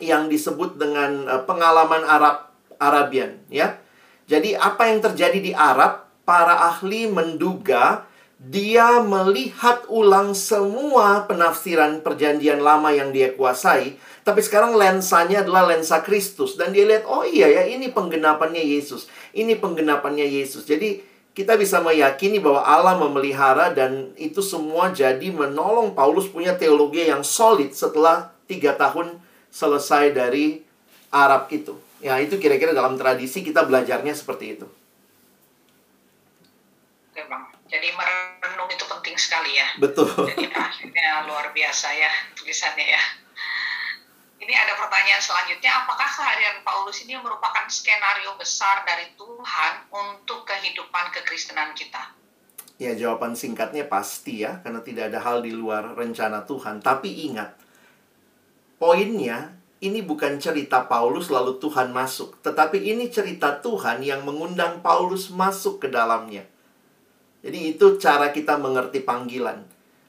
Speaker 2: yang disebut dengan eh, pengalaman Arab Arabian, ya. Jadi apa yang terjadi di Arab, para ahli menduga dia melihat ulang semua penafsiran perjanjian lama yang dia kuasai, tapi sekarang lensanya adalah lensa Kristus dan dia lihat oh iya ya ini penggenapannya Yesus. Ini penggenapannya Yesus. Jadi kita bisa meyakini bahwa Allah memelihara dan itu semua jadi menolong Paulus punya teologi yang solid setelah tiga tahun selesai dari Arab itu. Ya itu kira-kira dalam tradisi kita belajarnya seperti itu.
Speaker 3: Oke bang, Jadi merenung itu penting sekali ya.
Speaker 2: Betul.
Speaker 3: Jadi akhirnya luar biasa ya tulisannya ya. Ini ada pertanyaan selanjutnya, apakah kehadiran Paulus ini merupakan skenario besar dari Tuhan untuk kehidupan kekristenan kita?
Speaker 2: Ya, jawaban singkatnya pasti ya, karena tidak ada hal di luar rencana Tuhan. Tapi ingat, poinnya ini bukan cerita Paulus lalu Tuhan masuk, tetapi ini cerita Tuhan yang mengundang Paulus masuk ke dalamnya. Jadi itu cara kita mengerti panggilan.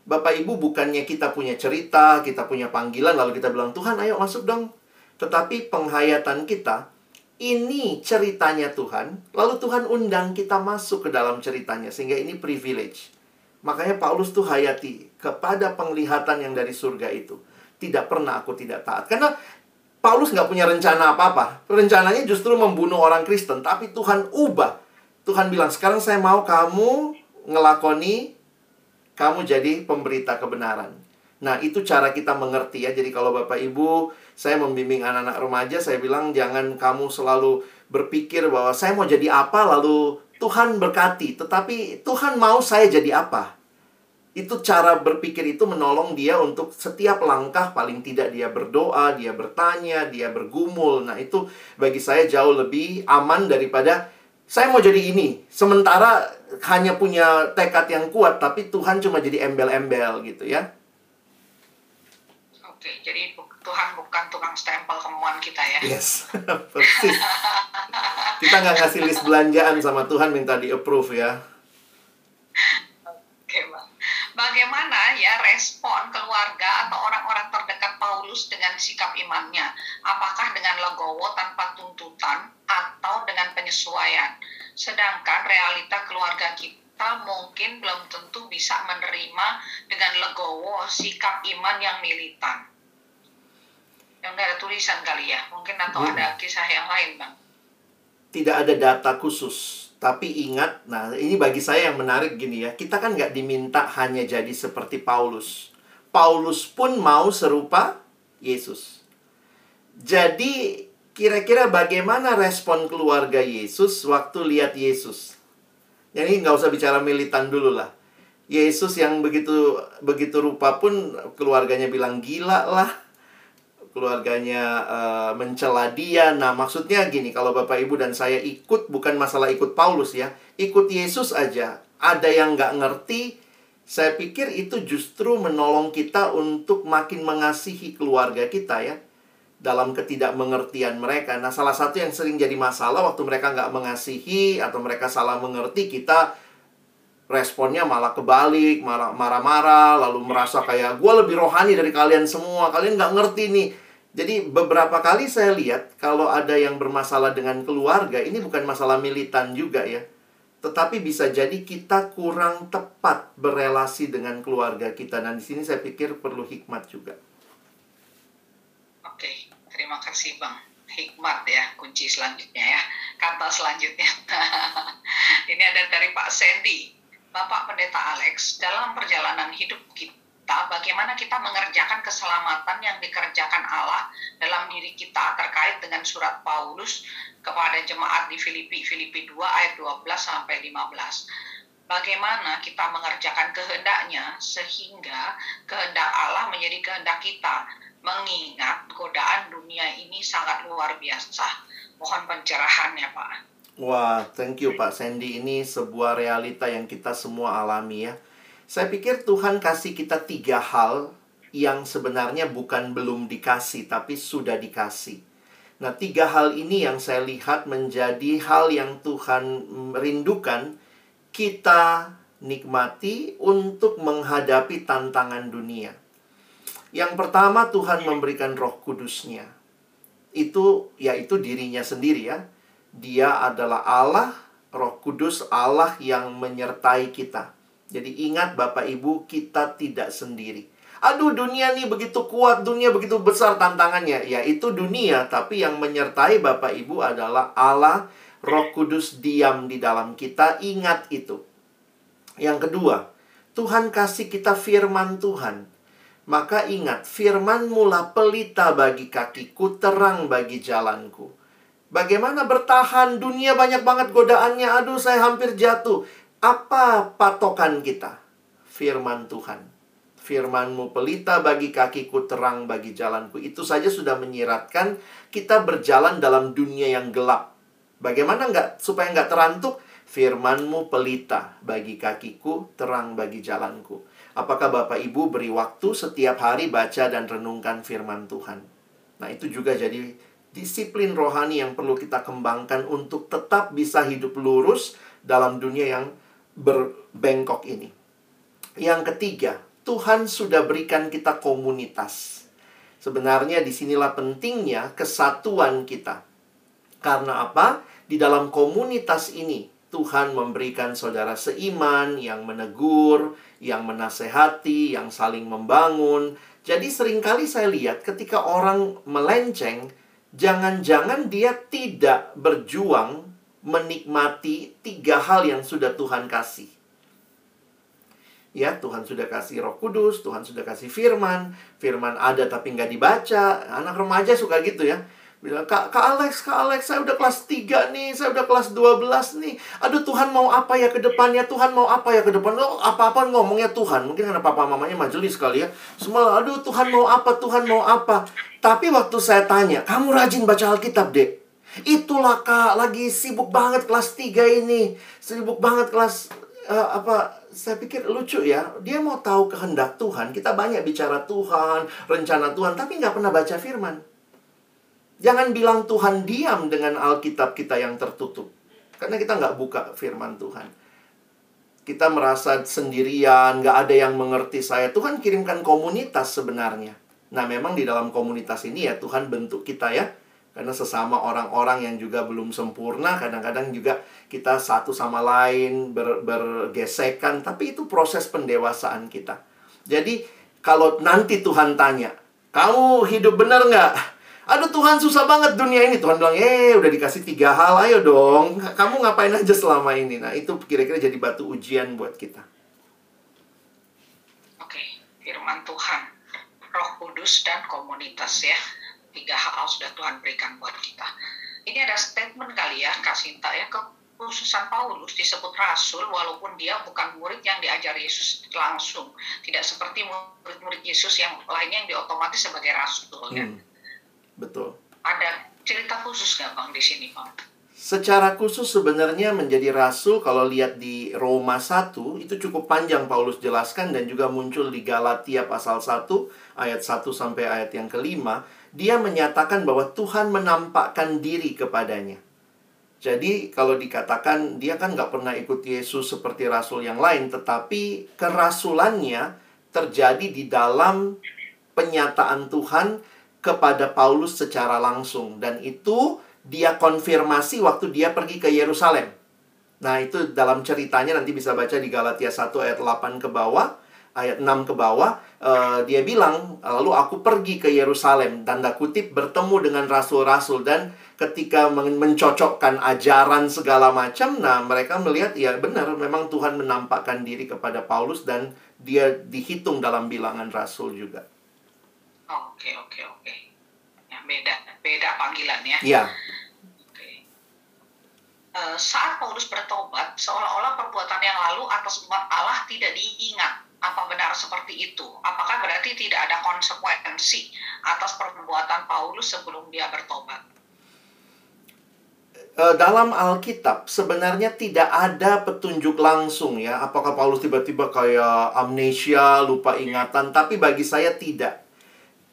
Speaker 2: Bapak Ibu bukannya kita punya cerita, kita punya panggilan lalu kita bilang Tuhan ayo masuk dong. Tetapi penghayatan kita ini ceritanya Tuhan, lalu Tuhan undang kita masuk ke dalam ceritanya sehingga ini privilege. Makanya Paulus tuh hayati kepada penglihatan yang dari surga itu. Tidak pernah aku tidak taat. Karena Paulus nggak punya rencana apa-apa. Rencananya justru membunuh orang Kristen. Tapi Tuhan ubah. Tuhan bilang, sekarang saya mau kamu ngelakoni, kamu jadi pemberita kebenaran. Nah, itu cara kita mengerti ya. Jadi kalau Bapak Ibu, saya membimbing anak-anak remaja, saya bilang jangan kamu selalu berpikir bahwa saya mau jadi apa, lalu Tuhan berkati. Tetapi Tuhan mau saya jadi apa? Itu cara berpikir itu menolong dia untuk setiap langkah paling tidak dia berdoa, dia bertanya, dia bergumul. Nah, itu bagi saya jauh lebih aman daripada saya mau jadi ini. Sementara hanya punya tekad yang kuat tapi Tuhan cuma jadi embel-embel gitu ya.
Speaker 3: Oke, jadi Tuhan bukan tukang stempel kemauan kita ya.
Speaker 2: Yes, persis. Kita nggak ngasih list belanjaan sama Tuhan minta di approve ya.
Speaker 3: Bagaimana ya respon keluarga atau orang-orang terdekat Paulus dengan sikap imannya? Apakah dengan legowo tanpa tuntutan atau dengan penyesuaian? Sedangkan realita keluarga kita mungkin belum tentu bisa menerima dengan legowo sikap iman yang militan. Yang nggak ada tulisan kali ya, mungkin atau
Speaker 2: Hmm.
Speaker 3: ada kisah yang lain, Bang.
Speaker 2: Tidak ada data khusus. Tapi ingat, nah ini bagi saya yang menarik gini ya. Kita kan nggak diminta hanya jadi seperti Paulus. Paulus pun mau serupa Yesus. Jadi kira-kira bagaimana respon keluarga Yesus waktu lihat Yesus? Jadi nggak usah bicara militan dulu lah. Yesus yang begitu begitu rupa pun keluarganya bilang gila lah keluarganya eh, mencela dia. Nah, maksudnya gini, kalau Bapak Ibu dan saya ikut bukan masalah ikut Paulus ya, ikut Yesus aja. Ada yang nggak ngerti, saya pikir itu justru menolong kita untuk makin mengasihi keluarga kita ya. Dalam ketidakmengertian mereka. Nah, salah satu yang sering jadi masalah waktu mereka nggak mengasihi atau mereka salah mengerti, kita responnya malah kebalik, marah- marah-marah, lalu merasa kayak gue lebih rohani dari kalian semua, kalian nggak ngerti nih. Jadi beberapa kali saya lihat kalau ada yang bermasalah dengan keluarga, ini bukan masalah militan juga ya. Tetapi bisa jadi kita kurang tepat berelasi dengan keluarga kita. Dan di sini saya pikir perlu hikmat juga.
Speaker 3: Oke, terima kasih Bang. Hikmat ya, kunci selanjutnya ya. Kata selanjutnya. Ini ada dari Pak Sandy. Bapak Pendeta Alex, dalam perjalanan hidup kita, bagaimana kita mengerjakan keselamatan yang dikerjakan Allah dalam diri kita terkait dengan surat Paulus kepada jemaat di Filipi, Filipi 2 ayat 12 sampai 15 bagaimana kita mengerjakan kehendaknya sehingga kehendak Allah menjadi kehendak kita mengingat godaan dunia ini sangat luar biasa mohon pencerahannya Pak
Speaker 2: Wah, thank you Pak Sandy. Ini sebuah realita yang kita semua alami ya. Saya pikir Tuhan kasih kita tiga hal yang sebenarnya bukan belum dikasih, tapi sudah dikasih. Nah, tiga hal ini yang saya lihat menjadi hal yang Tuhan rindukan kita nikmati untuk menghadapi tantangan dunia. Yang pertama, Tuhan memberikan roh kudusnya. Itu, yaitu dirinya sendiri ya. Dia adalah Allah, Roh Kudus Allah yang menyertai kita. Jadi ingat Bapak Ibu, kita tidak sendiri. Aduh, dunia nih begitu kuat, dunia begitu besar tantangannya. Ya, itu dunia, tapi yang menyertai Bapak Ibu adalah Allah, Roh Kudus diam di dalam kita. Ingat itu. Yang kedua, Tuhan kasih kita firman Tuhan. Maka ingat, firman mula pelita bagi kakiku, terang bagi jalanku. Bagaimana bertahan? Dunia banyak banget godaannya. Aduh, saya hampir jatuh. Apa patokan kita? Firman Tuhan. Firmanmu pelita bagi kakiku, terang bagi jalanku. Itu saja sudah menyiratkan kita berjalan dalam dunia yang gelap. Bagaimana nggak supaya nggak terantuk? Firmanmu pelita bagi kakiku, terang bagi jalanku. Apakah Bapak Ibu beri waktu setiap hari baca dan renungkan firman Tuhan? Nah, itu juga jadi disiplin rohani yang perlu kita kembangkan untuk tetap bisa hidup lurus dalam dunia yang berbengkok ini. Yang ketiga, Tuhan sudah berikan kita komunitas. Sebenarnya di sinilah pentingnya kesatuan kita. Karena apa? Di dalam komunitas ini, Tuhan memberikan saudara seiman yang menegur, yang menasehati, yang saling membangun. Jadi sering kali saya lihat ketika orang melenceng, jangan-jangan dia tidak berjuang menikmati tiga hal yang sudah Tuhan kasih ya Tuhan sudah kasih Roh Kudus, Tuhan sudah kasih firman, firman ada tapi nggak dibaca. Anak remaja suka gitu ya. Bilang, Kak, Kak Alex, Kak Alex, saya udah kelas 3 nih, saya udah kelas 12 nih. Aduh, Tuhan mau apa ya ke depannya? Tuhan mau apa ya ke depan? Oh, apa-apa ngomongnya Tuhan. Mungkin karena papa mamanya majelis kali ya. Semua, aduh, Tuhan mau apa? Tuhan mau apa? Tapi waktu saya tanya, kamu rajin baca Alkitab, dek? Itulah, Kak, lagi sibuk banget kelas 3 ini. Sibuk banget kelas, uh, apa, saya pikir lucu ya. Dia mau tahu kehendak Tuhan. Kita banyak bicara Tuhan, rencana Tuhan, tapi nggak pernah baca firman. Jangan bilang Tuhan diam dengan Alkitab kita yang tertutup. Karena kita nggak buka firman Tuhan. Kita merasa sendirian, nggak ada yang mengerti saya. Tuhan kirimkan komunitas sebenarnya. Nah memang di dalam komunitas ini ya Tuhan bentuk kita ya karena sesama orang-orang yang juga belum sempurna, kadang-kadang juga kita satu sama lain ber, bergesekan, tapi itu proses pendewasaan kita. Jadi, kalau nanti Tuhan tanya, kamu hidup benar nggak? Aduh Tuhan susah banget dunia ini. Tuhan bilang, eh udah dikasih tiga hal, ayo dong. Kamu ngapain aja selama ini? Nah itu kira-kira jadi batu ujian buat kita.
Speaker 3: Oke, firman Tuhan, roh kudus dan komunitas ya tiga hal sudah Tuhan berikan buat kita. Ini ada statement kali ya, Kak Sinta ya, kekhususan Paulus disebut rasul walaupun dia bukan murid yang diajar Yesus langsung. Tidak seperti murid-murid Yesus yang lainnya yang diotomatis sebagai rasul ya. Hmm,
Speaker 2: betul.
Speaker 3: Ada cerita khusus nggak Bang di sini Bang?
Speaker 2: Secara khusus sebenarnya menjadi rasul kalau lihat di Roma 1 itu cukup panjang Paulus jelaskan dan juga muncul di Galatia pasal 1 ayat 1 sampai ayat yang kelima dia menyatakan bahwa Tuhan menampakkan diri kepadanya. Jadi kalau dikatakan dia kan nggak pernah ikut Yesus seperti rasul yang lain, tetapi kerasulannya terjadi di dalam penyataan Tuhan kepada Paulus secara langsung dan itu dia konfirmasi waktu dia pergi ke Yerusalem. Nah, itu dalam ceritanya nanti bisa baca di Galatia 1 ayat 8 ke bawah ayat 6 ke bawah, uh, dia bilang, lalu aku pergi ke Yerusalem, tanda kutip bertemu dengan rasul-rasul dan ketika men mencocokkan ajaran segala macam, nah mereka melihat ya benar memang Tuhan menampakkan diri kepada Paulus dan dia dihitung dalam bilangan rasul juga.
Speaker 3: Oke, oke, oke. Ya, beda, beda panggilan ya.
Speaker 2: Iya.
Speaker 3: Uh, saat Paulus bertobat, seolah-olah perbuatan yang lalu atas umat Allah tidak diingat apa benar seperti itu? Apakah berarti tidak ada konsekuensi atas perbuatan Paulus sebelum dia bertobat?
Speaker 2: Eh, dalam Alkitab sebenarnya tidak ada petunjuk langsung ya. Apakah Paulus tiba-tiba kayak amnesia, lupa ingatan? Tapi bagi saya tidak.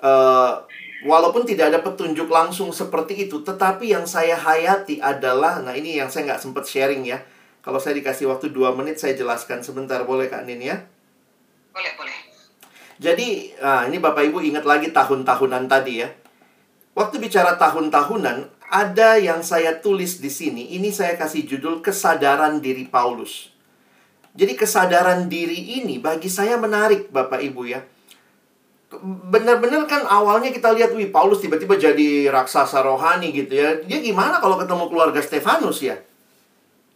Speaker 2: Uh, walaupun tidak ada petunjuk langsung seperti itu, tetapi yang saya hayati adalah, nah ini yang saya nggak sempat sharing ya. Kalau saya dikasih waktu dua menit, saya jelaskan sebentar. Boleh Kak Nin ya?
Speaker 3: Boleh, boleh.
Speaker 2: Jadi, nah, ini Bapak Ibu ingat lagi tahun-tahunan tadi ya. Waktu bicara tahun-tahunan, ada yang saya tulis di sini. Ini saya kasih judul kesadaran diri Paulus. Jadi kesadaran diri ini bagi saya menarik Bapak Ibu ya. Benar-benar kan awalnya kita lihat, wih Paulus tiba-tiba jadi raksasa rohani gitu ya. Dia gimana kalau ketemu keluarga Stefanus ya?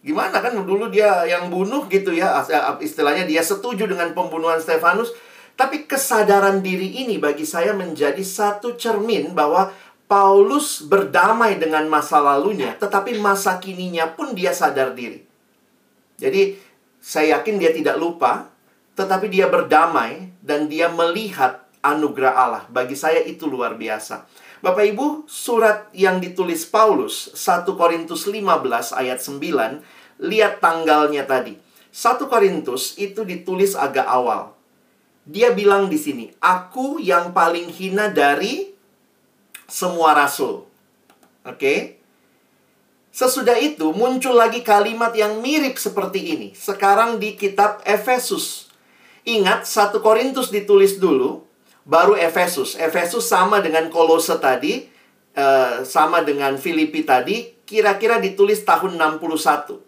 Speaker 2: Gimana kan dulu dia yang bunuh gitu ya, istilahnya dia setuju dengan pembunuhan Stefanus. Tapi kesadaran diri ini bagi saya menjadi satu cermin bahwa Paulus berdamai dengan masa lalunya, tetapi masa kininya pun dia sadar diri. Jadi Saya yakin dia tidak lupa, tetapi dia berdamai dan dia melihat anugerah Allah. Bagi saya itu luar biasa. Bapak Ibu, surat yang ditulis Paulus 1 Korintus 15 ayat 9, lihat tanggalnya tadi. 1 Korintus itu ditulis agak awal. Dia bilang di sini, "Aku yang paling hina dari semua rasul." Oke. Okay? Sesudah itu muncul lagi kalimat yang mirip seperti ini. Sekarang di kitab Efesus. Ingat, 1 Korintus ditulis dulu, baru Efesus. Efesus sama dengan Kolose tadi, uh, sama dengan Filipi tadi, kira-kira ditulis tahun 61.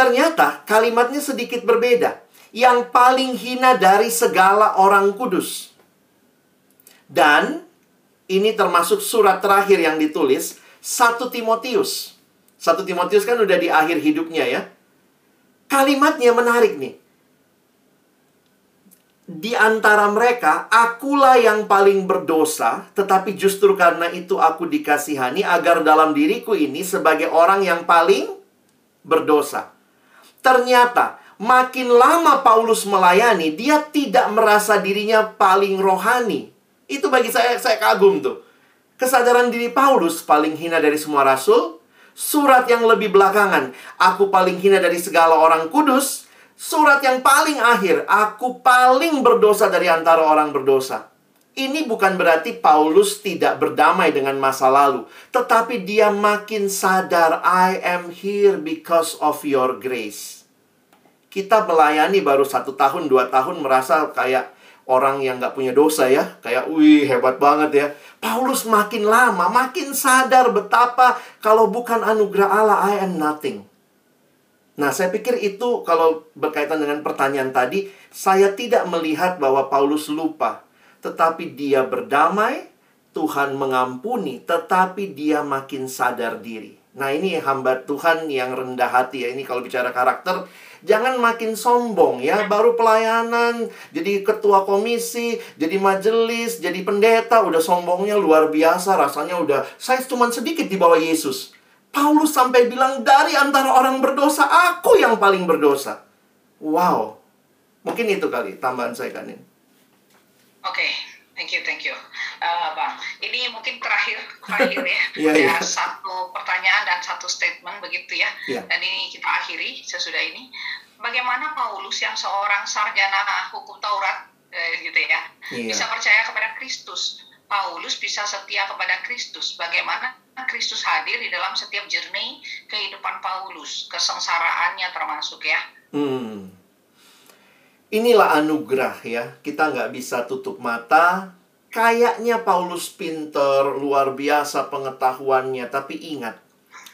Speaker 2: Ternyata kalimatnya sedikit berbeda. Yang paling hina dari segala orang kudus. Dan ini termasuk surat terakhir yang ditulis 1 Timotius. 1 Timotius kan udah di akhir hidupnya ya. Kalimatnya menarik nih. Di antara mereka, akulah yang paling berdosa, tetapi justru karena itu aku dikasihani agar dalam diriku ini sebagai orang yang paling berdosa. Ternyata, makin lama Paulus melayani, dia tidak merasa dirinya paling rohani. Itu bagi saya, saya kagum tuh. Kesadaran diri Paulus paling hina dari semua rasul. Surat yang lebih belakangan, aku paling hina dari segala orang kudus. Surat yang paling akhir, aku paling berdosa dari antara orang berdosa. Ini bukan berarti Paulus tidak berdamai dengan masa lalu, tetapi dia makin sadar, "I am here because of your grace." Kita melayani baru satu tahun, dua tahun, merasa kayak orang yang nggak punya dosa ya. Kayak, wih hebat banget ya. Paulus makin lama, makin sadar betapa kalau bukan anugerah Allah, I am nothing. Nah, saya pikir itu kalau berkaitan dengan pertanyaan tadi, saya tidak melihat bahwa Paulus lupa. Tetapi dia berdamai, Tuhan mengampuni, tetapi dia makin sadar diri. Nah, ini hamba Tuhan yang rendah hati ya. Ini kalau bicara karakter, Jangan makin sombong ya, baru pelayanan, jadi ketua komisi, jadi majelis, jadi pendeta, udah sombongnya luar biasa, rasanya udah saya cuma sedikit di bawah Yesus. Paulus sampai bilang dari antara orang berdosa, aku yang paling berdosa. Wow. Mungkin itu kali tambahan saya kan ini.
Speaker 3: Oke, okay. thank you, thank you. Uh, Bang, ini mungkin terakhir terakhir ya.
Speaker 2: yeah,
Speaker 3: ya yeah. satu pertanyaan dan satu statement begitu ya.
Speaker 2: Yeah.
Speaker 3: Dan ini kita akhiri sesudah ini. Bagaimana Paulus yang seorang sarjana hukum Taurat eh, gitu ya, yeah. bisa percaya kepada Kristus? Paulus bisa setia kepada Kristus. Bagaimana Kristus hadir di dalam setiap jernih kehidupan Paulus, kesengsaraannya termasuk ya.
Speaker 2: Hmm. Inilah anugerah ya. Kita nggak bisa tutup mata Kayaknya Paulus pinter, luar biasa pengetahuannya, tapi ingat,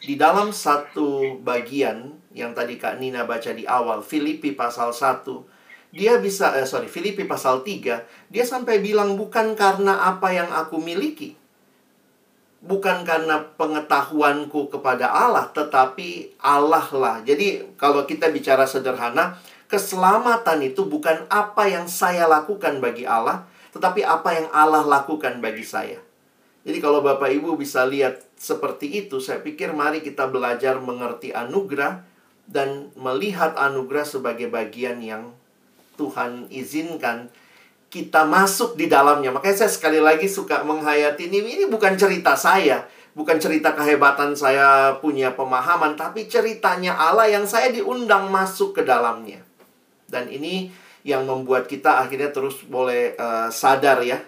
Speaker 2: di dalam satu bagian yang tadi Kak Nina baca di awal, Filipi pasal 1, dia bisa, eh, sorry, Filipi pasal 3, dia sampai bilang bukan karena apa yang aku miliki. Bukan karena pengetahuanku kepada Allah, tetapi Allah lah. Jadi kalau kita bicara sederhana, keselamatan itu bukan apa yang saya lakukan bagi Allah, tetapi apa yang Allah lakukan bagi saya. Jadi kalau Bapak Ibu bisa lihat seperti itu, saya pikir mari kita belajar mengerti anugerah dan melihat anugerah sebagai bagian yang Tuhan izinkan kita masuk di dalamnya. Makanya saya sekali lagi suka menghayati ini, ini bukan cerita saya, bukan cerita kehebatan saya punya pemahaman, tapi ceritanya Allah yang saya diundang masuk ke dalamnya. Dan ini yang membuat kita akhirnya terus boleh uh, sadar ya.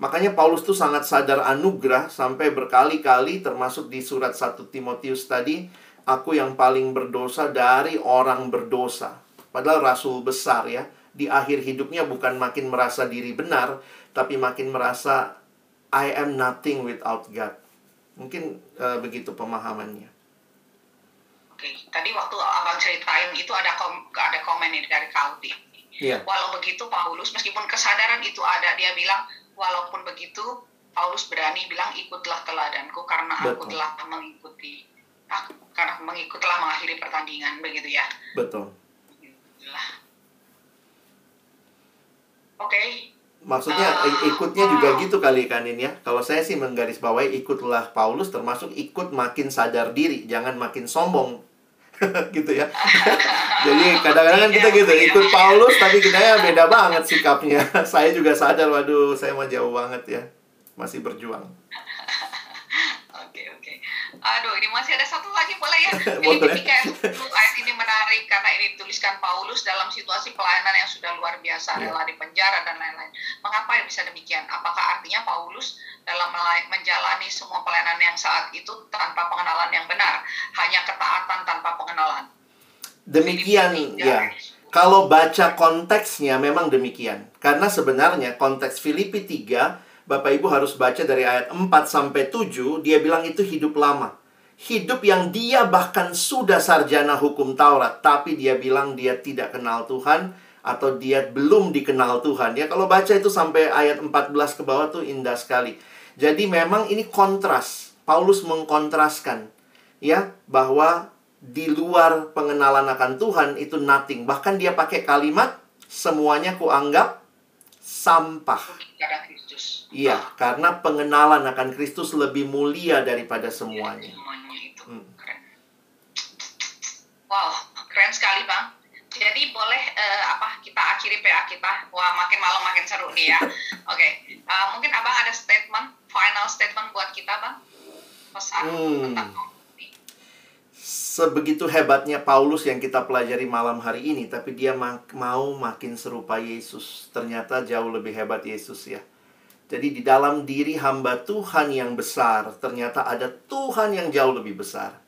Speaker 2: Makanya Paulus tuh sangat sadar anugerah sampai berkali-kali termasuk di surat 1 Timotius tadi, aku yang paling berdosa dari orang berdosa. Padahal rasul besar ya, di akhir hidupnya bukan makin merasa diri benar, tapi makin merasa I am nothing without God. Mungkin uh, begitu pemahamannya.
Speaker 3: Oke, tadi waktu abang ceritain itu ada kom ada komen dari Kaudi
Speaker 2: Yeah.
Speaker 3: Walau begitu Paulus meskipun kesadaran itu ada dia bilang walaupun begitu Paulus berani bilang ikutlah teladanku karena Betul. aku telah mengikuti aku karena mengikutlah mengakhiri pertandingan begitu ya.
Speaker 2: Betul.
Speaker 3: Oke. Okay.
Speaker 2: Maksudnya uh, ikutnya juga uh, gitu kali kan ini ya. Kalau saya sih menggarisbawahi ikutlah Paulus termasuk ikut makin sadar diri, jangan makin sombong. gitu ya. Jadi kadang-kadang kan kita gitu ikut Paulus tapi kita ya beda banget sikapnya. saya juga sadar waduh saya mau jauh banget ya. Masih berjuang.
Speaker 3: Aduh ini masih ada satu lagi boleh ya?
Speaker 2: Boleh.
Speaker 3: Ini ayat ayat ini menarik karena ini dituliskan Paulus dalam situasi pelayanan yang sudah luar biasa,
Speaker 2: Ya.
Speaker 3: rela di penjara dan lain-lain. Mengapa bisa demikian? Apakah artinya Paulus dalam menjalani semua pelayanan yang saat itu tanpa pengenalan yang benar, hanya ketaatan tanpa pengenalan?
Speaker 2: Demikian ya. Kalau baca konteksnya memang demikian. Karena sebenarnya konteks Filipi 3 Bapak Ibu harus baca dari ayat 4 sampai 7, dia bilang itu hidup lama. Hidup yang dia bahkan sudah sarjana hukum Taurat, tapi dia bilang dia tidak kenal Tuhan atau dia belum dikenal Tuhan. Ya kalau baca itu sampai ayat 14 ke bawah tuh indah sekali. Jadi memang ini kontras. Paulus mengkontraskan ya bahwa di luar pengenalan akan Tuhan itu nothing. Bahkan dia pakai kalimat semuanya kuanggap sampah. Iya, karena pengenalan akan Kristus lebih mulia daripada semuanya.
Speaker 3: Semuanya itu
Speaker 2: Hmm.
Speaker 3: keren. Wow, keren sekali bang. Jadi boleh eh, apa kita akhiri PA kita? Wah makin malam makin seru nih ya. Oke, Eh, mungkin abang ada statement, final statement buat kita bang, pesan
Speaker 2: Hmm.
Speaker 3: tentang.
Speaker 2: Sebegitu hebatnya Paulus yang kita pelajari malam hari ini, tapi dia ma- mau makin serupa Yesus. Ternyata jauh lebih hebat Yesus ya. Jadi di dalam diri hamba Tuhan yang besar, ternyata ada Tuhan yang jauh lebih besar.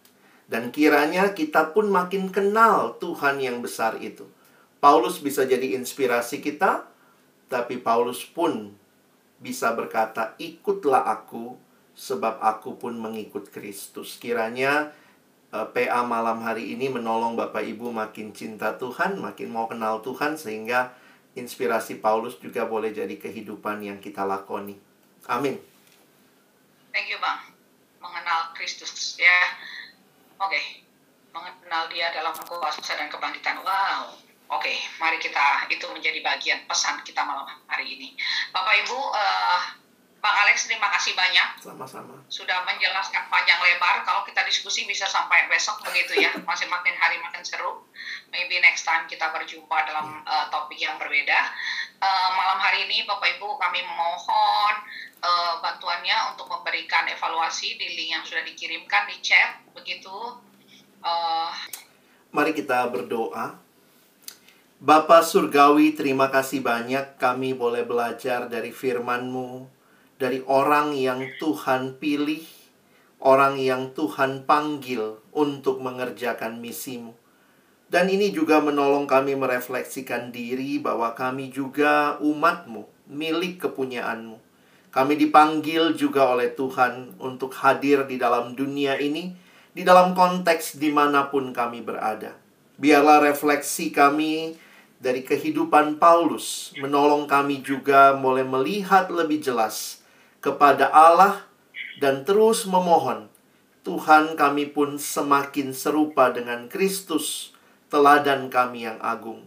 Speaker 2: Dan kiranya kita pun makin kenal Tuhan yang besar itu. Paulus bisa jadi inspirasi kita, tapi Paulus pun bisa berkata, "Ikutlah aku, sebab aku pun mengikut Kristus." Kiranya eh, PA malam hari ini menolong Bapak Ibu makin cinta Tuhan, makin mau kenal Tuhan sehingga inspirasi Paulus juga boleh jadi kehidupan yang kita lakoni. Amin.
Speaker 3: Thank you bang, mengenal Kristus ya. Oke, mengenal dia dalam kuasa dan kebangkitan. Wow. Oke, mari kita itu menjadi bagian pesan kita malam hari ini. Bapak Ibu, eh, Bang Alex terima kasih banyak
Speaker 2: Sama-sama.
Speaker 3: sudah menjelaskan panjang lebar. Kalau kita diskusi bisa sampai besok begitu ya, masih makin hari makin seru. Maybe next time kita berjumpa dalam uh, topik yang berbeda. Uh, malam hari ini Bapak Ibu kami mohon uh, bantuannya untuk memberikan evaluasi di link yang sudah dikirimkan di chat begitu. Uh,
Speaker 2: Mari kita berdoa. Bapa Surgawi, terima kasih banyak kami boleh belajar dari firman-Mu, dari orang yang Tuhan pilih, orang yang Tuhan panggil untuk mengerjakan misimu. Dan ini juga menolong kami merefleksikan diri bahwa kami juga umat-Mu, milik kepunyaanmu. Kami dipanggil juga oleh Tuhan untuk hadir di dalam dunia ini, di dalam konteks di mana pun kami berada. Biarlah refleksi kami dari kehidupan Paulus menolong kami juga mulai melihat lebih jelas kepada Allah dan terus memohon Tuhan kami pun semakin serupa dengan Kristus, teladan kami yang agung.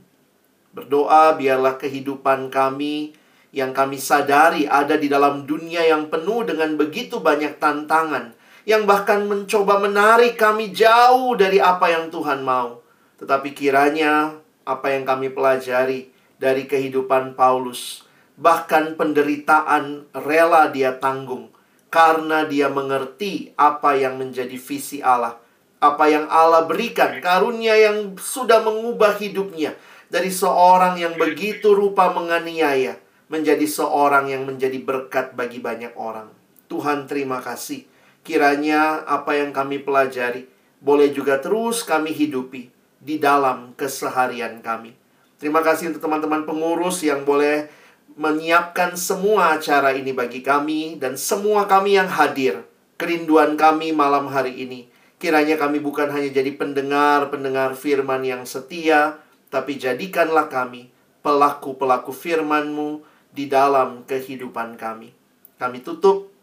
Speaker 2: Berdoa biarlah kehidupan kami yang kami sadari ada di dalam dunia yang penuh dengan begitu banyak tantangan, yang bahkan mencoba menarik kami jauh dari apa yang Tuhan mau. Tetapi kiranya apa yang kami pelajari dari kehidupan Paulus, bahkan penderitaan rela dia tanggung karena dia mengerti apa yang menjadi visi Allah, apa yang Allah berikan, karunia yang sudah mengubah hidupnya dari seorang yang begitu rupa menganiaya menjadi seorang yang menjadi berkat bagi banyak orang. Tuhan, terima kasih. Kiranya apa yang kami pelajari boleh juga terus kami hidupi di dalam keseharian kami. Terima kasih untuk teman-teman pengurus yang boleh menyiapkan semua acara ini bagi kami dan semua kami yang hadir. Kerinduan kami malam hari ini. Kiranya kami bukan hanya jadi pendengar-pendengar firman yang setia, tapi jadikanlah kami pelaku-pelaku firman-Mu di dalam kehidupan kami. Kami tutup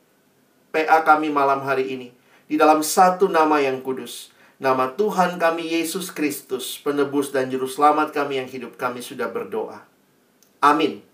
Speaker 2: PA kami malam hari ini di dalam satu nama yang kudus. Nama Tuhan kami Yesus Kristus, penebus dan juru selamat kami yang hidup kami sudah berdoa. Amin.